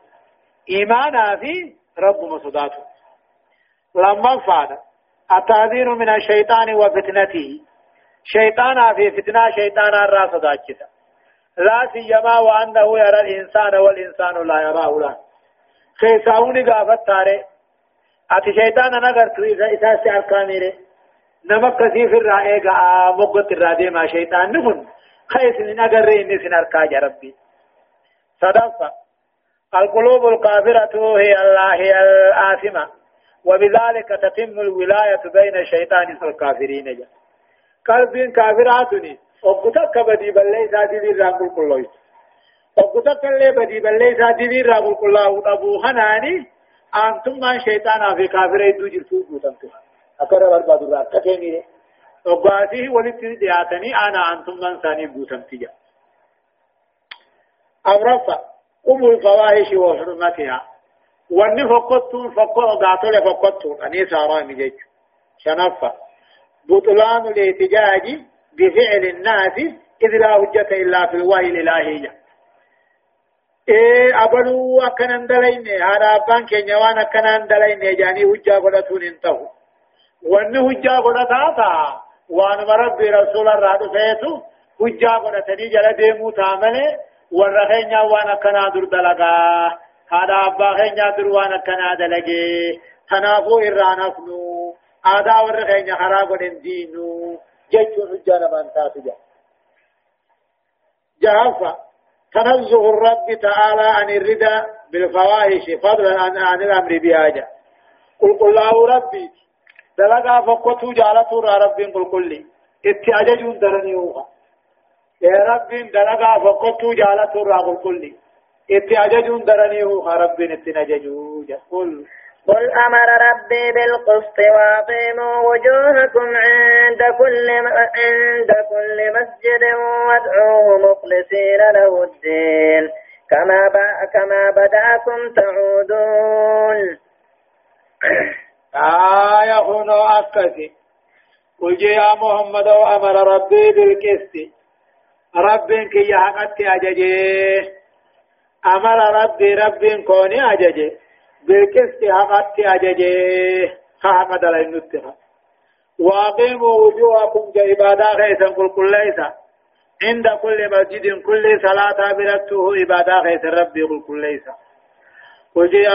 إيمانا في رب مصداته. لما فعل. التعذير من الشيطان وفتنته. شيطانا في فتنة شيطانا الراس داكتا لا سيما وأنه يرى الإنسان والإنسان لا يراه له خيساوني قافت تاري. أتي شيطانا نغرتو إذا إساسي أركاميري نمك كثير الرائع مقبت الرادي ما شيطان نفن خيس نغر إني سنركا ربي. صدفة القلوب الكافرة هي الله هي الآثمة. وبذلك تتم الولاية بين الشيطان والكافرين. جا قلب كافراتني. وقتك بدي بلي سادي دي رابل كله وقتك اللي بدي بلي سادي دي رابل كله أبو هناني أنتم من شيطان في كافر يدو جرسو بوتنتو أكرر برباد الله كتيني وقاته ولتني دياتني أنا أنتم من ثاني بوتنتي أمرفا أم الفواحش وحرمتها واني فقدتون فقد قاتل فقدتون أني سارامي جيج شنفا بطلان الاحتجاج بفعل الناس إذ لا حجة إلا في الوحي الإلهي إيه أبلو أكنان دلين هذا أبان كي قدتون انتهوا واني حجة قدتاتا وأنا مربي رسول الله فيتو حجة قدتني جل ديمو تامنه ورخينيا وانا كنا در دلقا هذا أبا خينيا در وانا كنا دلقي تنافو إرانفنو آدا ورخينيا خراب دينو جيتون حجة نبان تاتجا جهفا تنزه الرب تعالى عن الردى بالفواحش فضلا عن, الأمر بهاجة قل قل الله ربي دلقا فقوتو جالتو ربي قل قل لي اتعججون درني هو يا رب دلقا فقطو جالت الراغ كل اتعججون درنيه رب اتنججو قل قل أمر ربي بالقسط وأقيموا وجوهكم عند كل عند كل مسجد وادعوه مخلصين له الدين. كما كما بدأكم تعودون. آية هنا أكسي قل يا محمد وأمر ربي بالقسط. ربين كي يحقت أججي أمر ربي ربين كوني أججي بالكست حقت أججي حقت لأن نتها وأقيموا وجوهكم كعبادة خيسا كل كل ليس عند كل مسجد كل صلاة برته عبادة خيسا ربي كل كل ليس وجي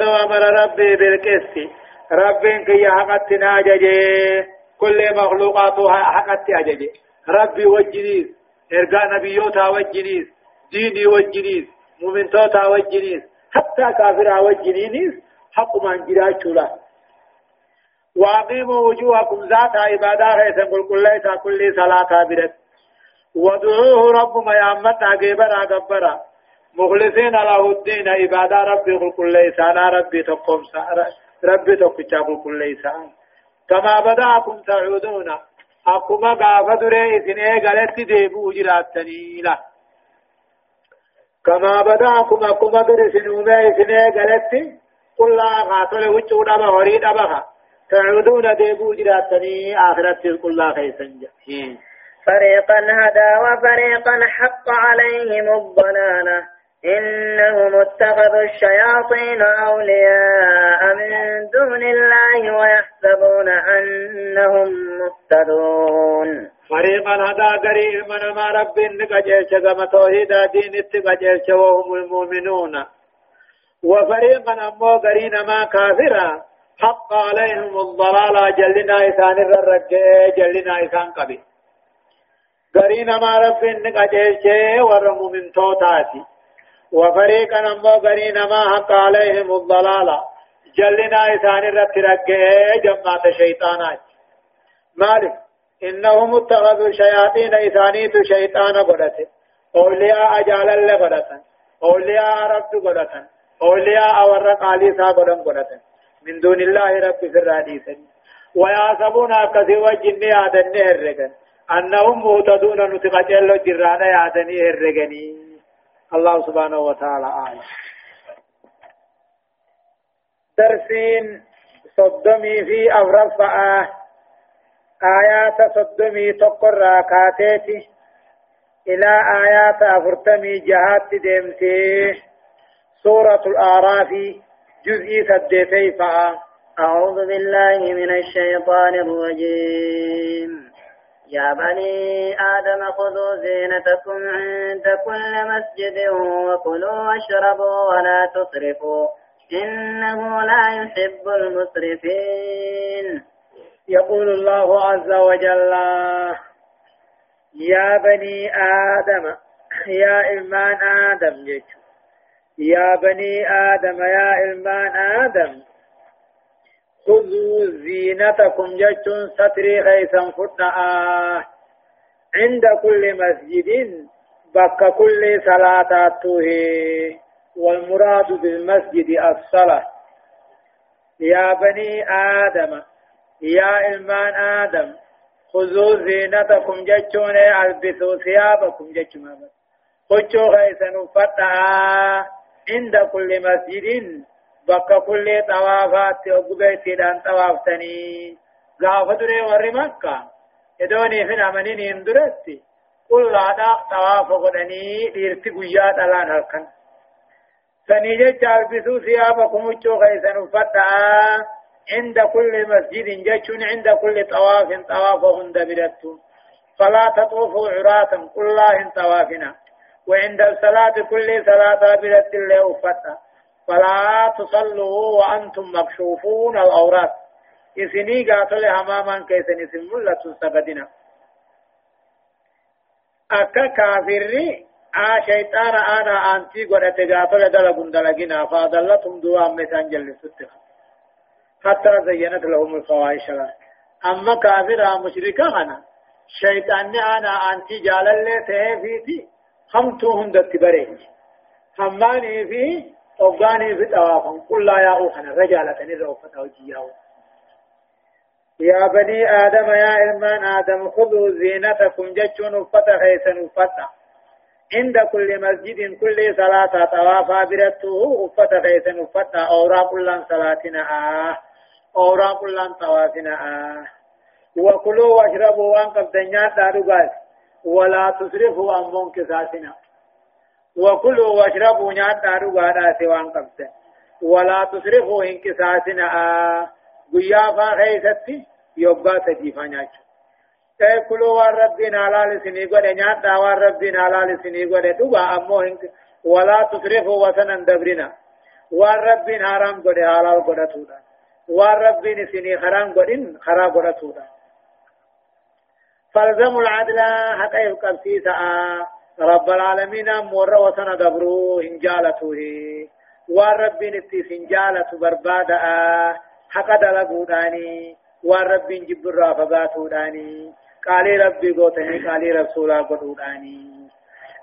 أمر ربي بالكست ربين كي يحقت أججي كل مخلوقاته حقت أججي. ربي وجديد. ارجع نبيوتا وجنيس ديني وجنيس مؤمنتوتا وجنيس حتى كافر وجنيس حق من جرا شولا. واقيموا وجوهكم ذات عبادة. قل كل ليس كل صلاة برد. ودعوه رب ما يامت عقبرا قبرا مخلصين له الدين. عبادة ربي قل كل ليس أنا ربي تقوم ربي كل ليس كما بدأكم تعودون akkuma gaafa duree isin eegaletti deebi'u jiraattanii la كما بدأكم أكما درسن وما إذن قالت قل لا خاطر وجه دبا هوري دبا تعودون ديبو جراتني آخرت قل لا خيسن فريقا هدى وفريقا حق عليهم الضلالة إنهم اتخذوا الشياطين أولياء من دون الله ويحسبون أنهم مهتدون. فريقا هدى قريب من ما رب نقجيش كما توحيد دين اتقجيش وهم المؤمنون. وفريقا أمو قرين ما كافرا حق عليهم الضلالة جلنا إسان الرجاء جلنا إسان قبي. قرين ما رب نقجيش ورمو من توتاتي. وفريقا نمو غني نما حق عليهم الضلالة جلنا إسان الرترق جماعة شيطانات مالك؟ إنهم اتخذوا شياطين إسانيت شيطان قدت أولياء أجال الله قدت أولياء رب قدت أولياء ورق علي سا قدم قدت من دون الله رب الراديس. ويعصبون كثي وجن آدن هرقن. أنهم مهتدون نتقجل جرانا آدن هرقنين الله سبحانه وتعالى آية درسين صدمي في أورفع آيات صدمي تقر راكاتيتي إلى آيات أفرتمي جهات ديمتي. سورة الأعراف جزء سديتي فأ. أعوذ بالله من الشيطان الرجيم. يا بني آدم خذوا زينتكم عند كل مسجد وكلوا واشربوا ولا تسرفوا إنه لا يحب المسرفين. يقول الله عز وجل يا بني آدم يا إلمان آدم يا بني آدم يا إلمان آدم. خذوا زينتكم جتون ستري خيسا فتنا. عند كل مسجد بك كل صلاة توه والمراد بالمسجد الصلاة يا بني آدم يا إلمان آدم خذوا زينتكم جتون البسوا ثيابكم جتون خجوا خيسا فتنا. عند كل مسجد بك كل طوافات وقبيتي دان طوافتني غافة دري ور مكة يدوني فين أمنين اندرتي قل لا طواف قدني ديرتي قيا دلان هلكن سنيجة جالبسوا ثيابكم وچو خيسن فتا عند كل مسجد جچون عند كل طواف طواف هند برتو فلا تطوفوا عراة قل لا طوافنا وعند الصلاة كل صلاة برت الله فتا فلا تصلوا وأنتم مكشوفون الأورات إسني قاتل هماما كيسن اسم ملة سبدنا. أكا كافري آ شيطان أنا أنتي قد قاتل دلقون دلقنا فأضلتهم دعا مثان جل ستخ حتى زينت لهم الفواحش أما كافر مشركا أنا شيطان أنا أنتي جال اللي تهفيتي هم تو هندت بريج. هماني في أوغاني في توافن قل لا يا أوخنا رجالة نروفة وجياو. يا بني آدم يا إلمان آدم خذوا زينتكم جتشون فتح خيسن فتح عند كل مسجد كل صلاة طوافا برته فتح خيسن فتح أورا كل صلاتنا آه. أورا كل طوافنا آه. وكلوا واشربوا وان قبضنيات دارو ولا تسرفوا أمون كساسنا وكلوا واشربوا نيات دارو غادا سوان قبض ولا تسرفوا انكساسنا آه faa nyaachu. Ta'e kuluu waan rabbiin halaal isinii godhe nyaadhaa waan rabbiin halaal isinii godhe dhugaa ammoo walaa tusrifu wasanan dabrina. Waan rabbiin haraam godhe halaal godhatuudha. Waan rabbiin isinii haraam godhin karaa godhatuudha. فالزموا العدل حتى يبقى رب العالمين مور وسن دبرو إن جالته والرب نتي سنجالة بربادأ. حق دلقوداني والرب جبر فقاتوداني قال ربي قوتني قال رسولا قدوداني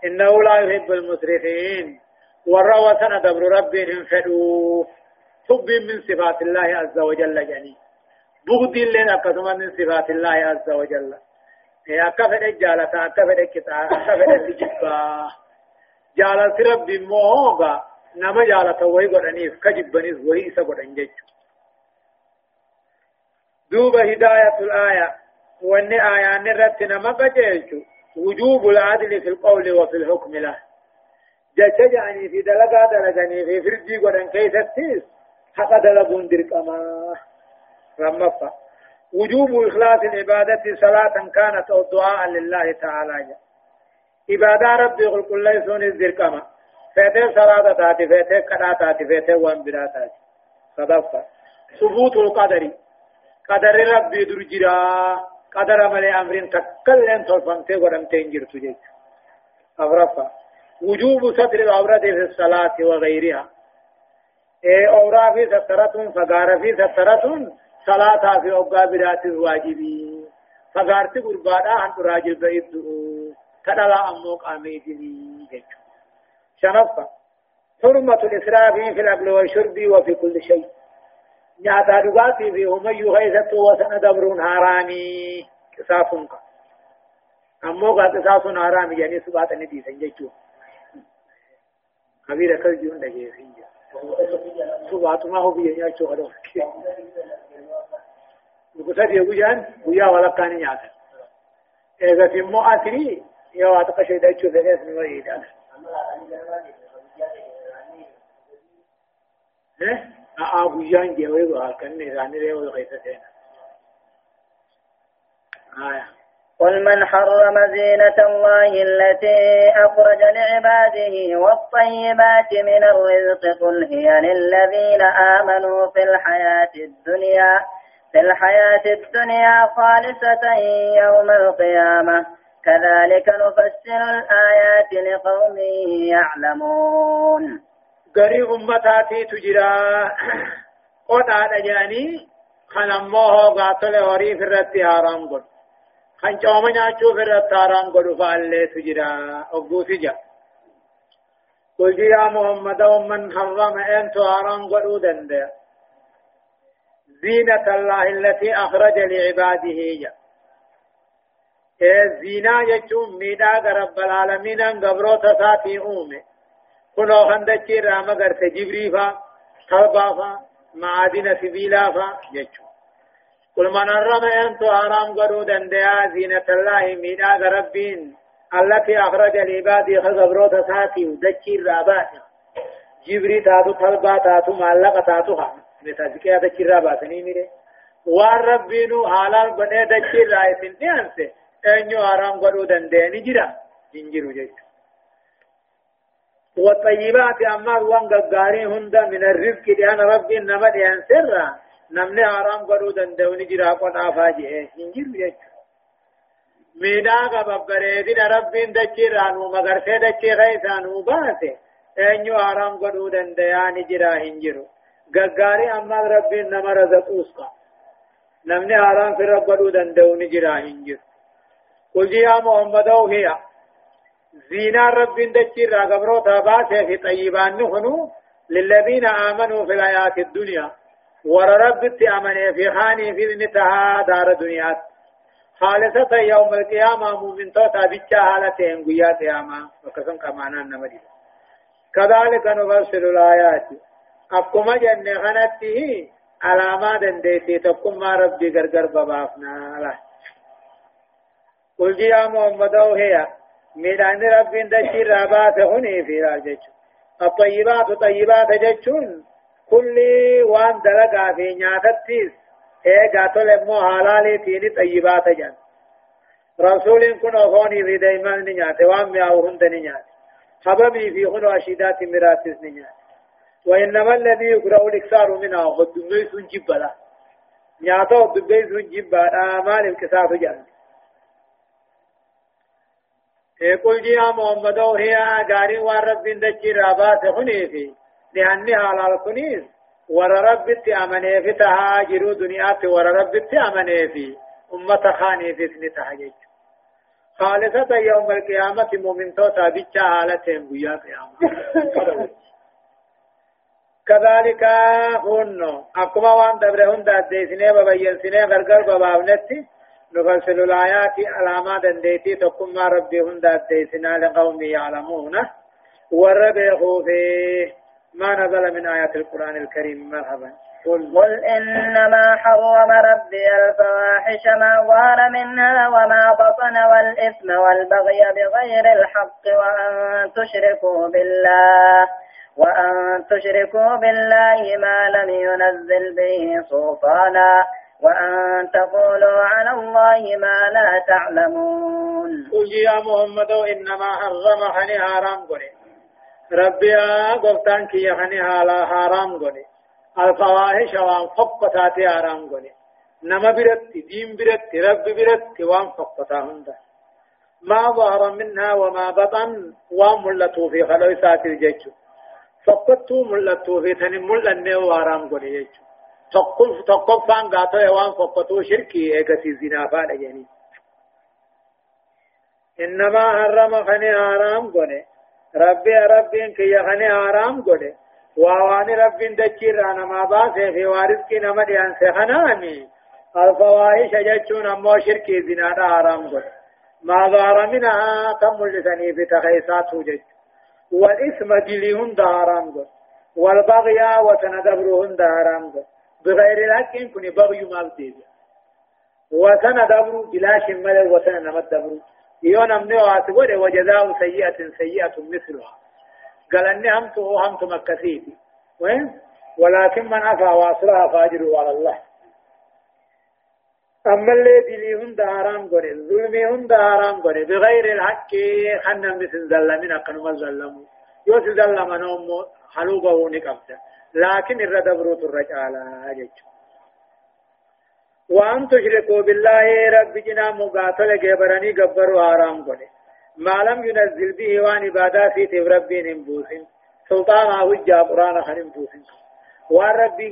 إنه لا يحب المسرفين. والروسن دبر ربي انفدوا حب من صفات الله عز وجل جني بغض لنا قسم من صفات الله عز وجل. أكفر الجالة أكفر الكتاب أكفر الجبا جالة ربي موغا نما جالة وهي قرانيف كجبنيف وهي سبران جيجو دوب هداية الآية وأن آية نرت نما قجيجو وجوب العدل في القول وفي الحكم له جاء يعني في دلقا دلقاني في فرجي قران كيف التيس حق دلقون درقما رمفا وجوب إخلاص العبادة صلاة كانت أو دعاء لله تعالى. عبادة ربي يقول كل يسون الزرقما فاتح صلاة تاتي فاتح كنا تاتي فاتح وان بلا تاتي. صدفة ثبوت القدر. قدر ربي درجرا قدر ملي أمرين تكلم تلفنتي ورمتين جرتو جيك أغرفة وجوب ستر العورة في الصلاة وغيرها. اي أورا في سترة فقار في سترة. صلاة في أوقا برات الواجبي فقارت قربانا عن راجل بعيد كدلا أموك آميدني شنفة حرمة الإسراف في الأكل والشرب وفي كل شيء نياتا دغاتي في هم يغيثت وسن دبرون هارامي قصاصن أمو قد قصاصن هارامي يعني سبات ندي سنجيشو كبير كل جون دجي سبات ما هو بينيا شو هذا ويا ولا كان إذا في يا أتقشي دجو في اسمي ويدا إيه ريو الغيثتين آية قل من حرم زينة الله التي أخرج لعباده والطيبات من الرزق قل هي للذين آمنوا في الحياة الدنيا. في الحياة الدنيا خالصة يوم القيامة. كذلك نفسر الآيات لقوم يعلمون. غري أمتاتي تجرا قد على جاني خن أمه قاتل هوري في الرد حرام قد. خن جوما ناچو في الرد حرام قد فعلي تجرا أبو سجا. قل يا محمد ومن حرم أنت حرام قد دندي زينة الله التي أخرج لعباده. جا زينة يجوم ميدا رب العالمين قبرو تساتي أومي. كنو خندچي راما غرت جبري فا طلبا فا معادن سبيلا فا يجو قل من حرم أنتو حرام قرو دنديا زينة الله ميدا ربين التي أخرج لعباده خبرو تساتي ودچي رابات جبري تاتو طلبا تاتو معلقة تاتو خام. متاسكي هذا كيرا باسني ميري وان ربينو حالال بني دچي رايسن ديانسه أنيو حرام قرو دنديني جرا انجرو جيش والطيبات أما وان قاري هند من الرزق لأن ربي نما ديان سرا. نمني حرام قرو دندوني جرا قن آفاجي. انجرو جيش ميدا قببريدين ربين دچي رانو. مگر سے دچي غيثانو باسه أنيو حرام قرو دندياني جرا انجرو غغاري اما ربي نما رزقوس کا نمني حرام في رب ودو دندوني جرا هنجر قل يا محمد أو هي زينا رب دچي را غبرو تابات في طيبان نخنو للذين آمنوا في الحياة الدنيا ور رب تأمن في خاني في ذنتها دار دنيا خالصة يوم القيامة مؤمن توتا بيتشا حالتين قيات ياما وكسن كمانا نمدي كذلك نفصل الآيات akkuma jenne kanatti alaamaa dandeettii tokkummaa rabbii gargar babaafnaa la qulji yaa muhammadoo heya midhaanni rabbiin dachii irraa baase hunii fi laal jechuun الطيبات طيبات جتشون كل وان دلقا في نياتتيس ايقا تلمو حلالي تيني طيبات جان رسول كن اخوني في دايمان نيات وان مياوهن دنيات حببي في خنو اشيدات مراتس نيات وإنما الذي يقرأ الإكثار منها والدبيس جبلا. نياتا والدبيس جبلا. آمال الكساف جان. يقول جي محمد هي غاري ورب دجي رابات خنيفي لأني على الكنيس ور رب تأمني في تهاجروا دنيات ور رب تأمني في. أمة خاني في سن تهاجر. خالصة يوم القيامة مؤمن توتا بيتشا حالتهم بيا قيامة. كذلك هن أكما وان دبر هن داد سنه ببين سنه غرغر ببابنتي نفصل الآيات علامات دنديتي تقوم ما ربي هن داد سنه لقوم يعلمون. ورب خوفه ما نزل من آيات القرآن الكريم مرحبا. قل إنما حرم ربي الفواحش ما ظهر منها وما بطن والإثم والبغي بغير الحق وأن تشركوا بالله. وأن تشركوا بالله ما لم ينزل به سلطانا وأن تقولوا على الله ما لا تعلمون. قل يا محمد إنما حرم حني حرام قولي ربي قفتان كي حني حرام قولي الفواحش وان فقطاتي حرام قولي نما برت دين برت رب برت وان فقطا هنده ما ظهر منها وما بطن وملته في خلوسات الجيش tokkottuu mul'attuu fi tani mul'annee waaraam godhe jechuudha. Tokkoffaan gaatoo waan fokkotuu shirkii eegasii zinaafaadha jedhanii. إنما حرم خني حرام قولي ربي ربي كي خني حرام قولي وواني ربي دجير أنا ما باسي في وارزكي نمدي أن سخناني الفواحش جتشون أمو شركي زنا حرام قولي ما ظهر منها تم لسني في تخيصات جتشون والإثم جليهن دارام قد والبغي وتندبرهن دارام قد بغير الحق كن بغي ما بديد وتندبر بلا شمال وتنمد دبر يون أمني واتقول وجزاء سيئة سيئة مثلها. قال أني همت همت مكثيتي وين؟ ولكن من عفا وأصلها فاجره على الله. أما اللي دلي هند حرام قري ظلمي هند حرام قري بغير الحق خنا مثل ظلمين أقنوا ظلموا يوس ظلم نوم حلوبه نقبت لكن الردبروت الرجال أجج وأن تشركوا بالله رب جنا مقاتل جبرني قبروا حرام قري ما لم ينزل به وان عبادات في ربين بوسين سلطان هجا قرآن خنم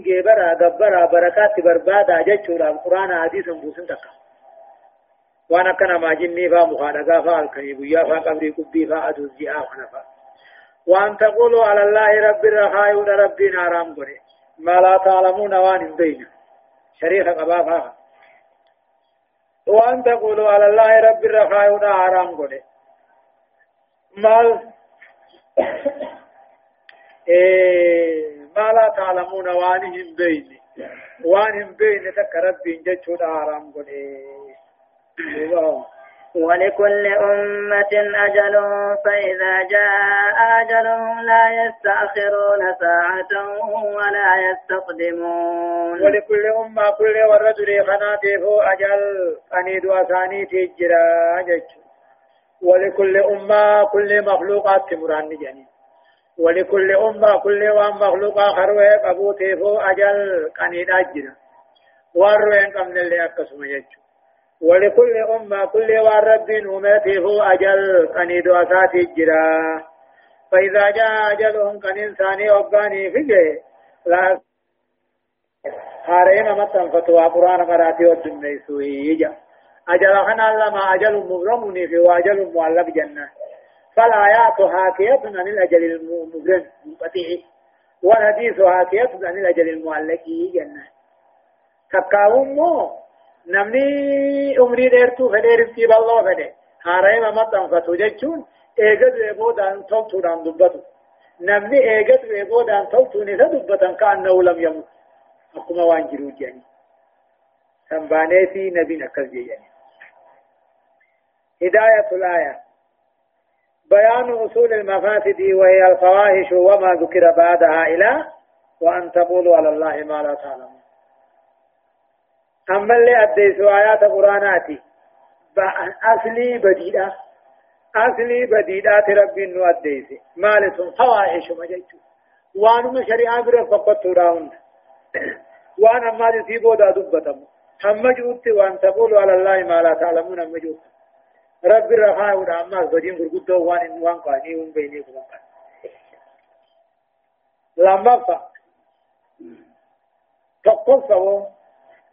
geebaraa gabbaraa barakaatti barbaadaa jechuudhaaf quraana hadiisan buusin takka waan akka namaa jinnii faa mukaa dhagaa faa halkanii guyyaa faa qabrii qubbii faa aduu ji'aa kana faa waan taqulu ala allaahi rabbi irra kaayuudha rabbiin haaraam godhe ما لا تعلمون وان بين شريخ قبافا وان تقولوا على الله رب الرخاء ودا حرام قد مال إيه ما لا تعلمون وانهم بين. وانهم بين تك ربي جتشو دا حرام قد ولكل أمة أجل فإذا جاء أجلهم لا يستأخرون ساعة ولا يستقدمون. ولكل أمة كل والرجل خناته أجل. أنيد وثاني تجرى ولكل أمة كل مخلوقات مران جنين ولكل أمة كل وان مخلوق خروه قبوته أجل أنيد أجرى وروين قمن اللي أكسم جج ولكل أمة كل والرب أمته أجل قنيد أسات الجرا فإذا جاء أجلهم كان إنساني أباني فيه لا. هارين متن فتوى قرآن قراتي والدنيا سويجا أجل خنا لما أجل مبرمني في وأجل معلق جنة. فلا آياتها كيف عن الأجل المجرم منقطعي وحديثها كيف عن الأجل المعلق جنة. تكاومو نمني عمري ديرتو فدير في بالله فدير هاري ما مطعم فتوجدتون إيجاد ويبود أن تلتو عن دبتو. نمني إيجاد ويبود أن تلتو نسا دبتا كأنه لم يموت. أقوم وانجرو جاني. سنبانيتي نبي نكذ جاني. هداية الآيات بيان أصول المفاسد وهي الفواحش وما ذكر بعدها إلى وأن تقولوا على الله ما لا تعلمون أما اللي أديسوا آيات قرآناتي أصلي بديدة أصلي بديدة ربي نو أديسي. مالتهم فواحش مجيتو وانما شريعة برا فقط راون وان أما دي بودا دبتم. هم جوت وان تقولوا على الله ما لا تعلمون هم رب الرخاء أما غدين غرغدو وان وان قاني وان بيني وان لما فا تقصوا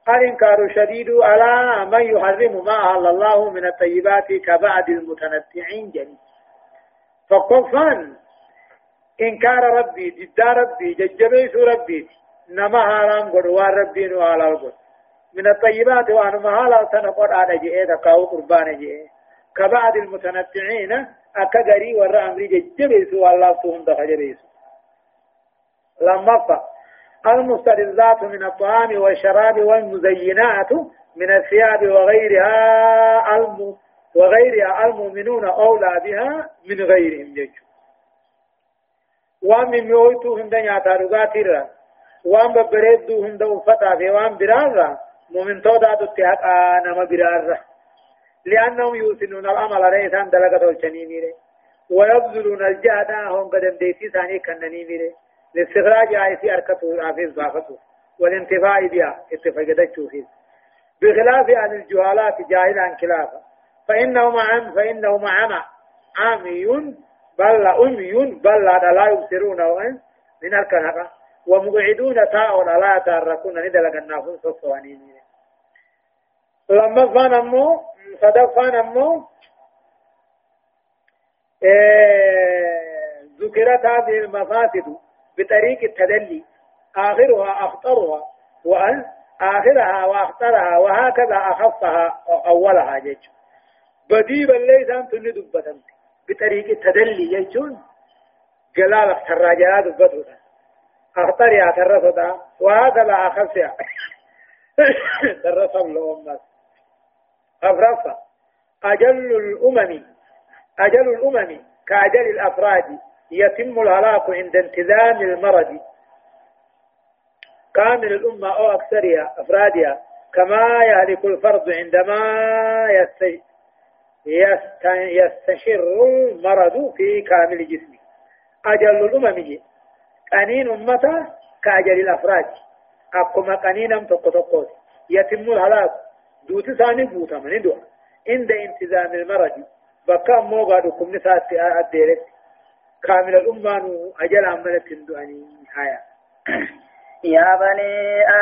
الإنكار الشديد على من يحرم ما أهل الله من الطيبات كبعد المتنطعين جني فقفا إنكار ربي ضد ربي ججبيس ربي نما حرام قدوار ربي وعلى القد من الطيبات وأنا مهالا سنقر على جئة تقاو قربان جئة كبعد المتنطعين أكغري ورى أمري ججبيس والله سهم دخجبيس لما فا. المستلزات من الطعام والشراب والمزينات من الثياب وغيرها الم وغيرها المؤمنون أولى بها من غيرهم جج وان من ميويتو هند نياتا رغاتيرا وان ببريدو هند وفتا في وان برارا مؤمن تودا تتحق نما برارا لأنهم يوسنون الأمل ريسان دلقة الشنيميري ويبذلون الجهد هم قدم ديتي ثاني كنني ميري لاستخراج آيتي أركته حافظ ضافته والانتفاع بها اتفاقدت شوفيز بخلاف عن الجهالات جاهل عن خلافه فإنه مع فإنه مع عامي بل أمي بل لا يبصرون من الكهرباء ومقعدون تاء لا يتحركون. ندلق النافون صفوانين لما فان أمو صدق فان أمو إيه ذكرت هذه المفاسد بطريق التدلي. آخرها أخطرها وأن آخرها وأخطرها وهكذا أخفها أولها جيش. بديبا ليس أن تندبة بطريق التدلي جيشون. جلال التراجعات دبتها أخطرها ترفضها وهكذا أخفها ترفض لهم أفرفا أجل الأمم أجل الأمم كأجل الأفراد يتم الهلاك عند انتظام المرض. كامل الأمة أو أكثرها أفرادها كما يهلك الفرد عندما يستشر المرض في كامل جسمه. أجل الأمم قنين أمته كأجل الأفراد. أقوم قنينا تقو يتم الهلاك دوت ثاني بوتا من دو عند انتظام المرض بكا موغا دكم نسات الديرت كامل الأمة أجل عملت دعاني هايا يا بني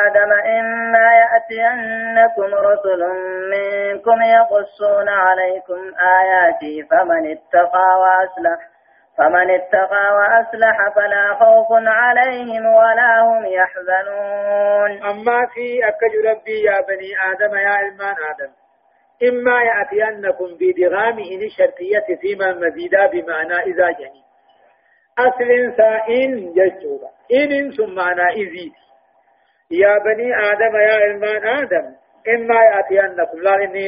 آدم إما يأتينكم رسل منكم يقصون عليكم آياتي فمن اتقى وأصلح فمن اتقى وأصلح فلا خوف عليهم ولا هم يحزنون. أما في أكج ربي يا بني آدم يا علمان آدم إما يأتينكم بدغام إن شرطية فيما مزيدا بمعنى إذا جني. أصل سائن ججوبا إن ثم معنى إذي. يا بني آدم يا علمان آدم إما يأتينكم لا إني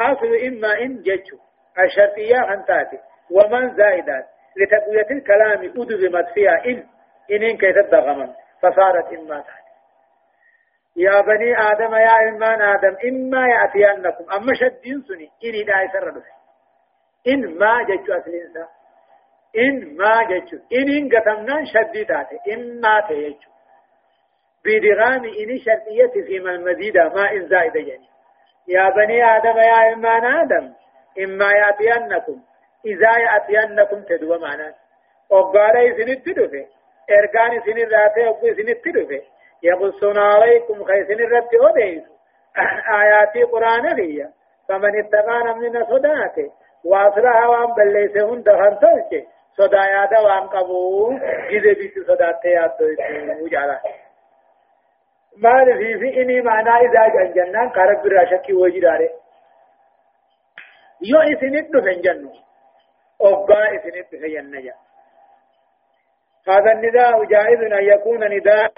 أصل إما إن ججو الشرطية أنتاتي ومن زائدات. لتقوية الكلام أدغمت فيها إن إن كيف تدغمن فصارت إما تاتي يا بني آدم يا علمان آدم إما يأتينكم. أما شدين سني إني داعي سرد إن ما ججو أصل إنسان إن ما جتشو إن إن قتمنا شديدات إن ما تيجو بدغام إن شرطية فيما المزيدة ما إن زائدة يعني يا بني آدم يا إمان آدم إما يأتينكم. إذا يأتينكم تدوى معنا وقال إذن التدفع إرقان سن ذاته أبو سن التدفع يقصون عليكم خيسن الرد أديس آياتي قرآن هي فمن اتقانا من صداته وأصلها وأن بليسهن دخل تلك صدا يادا وأن قبو. جزي بيت صداته يادو جالا مال في في إني معنى إذا جن جنان قرب براشكي وجداره. يو إسنت دفن جنو. أبقى دفن جنجا هذا النداء جائز أن يكون نداء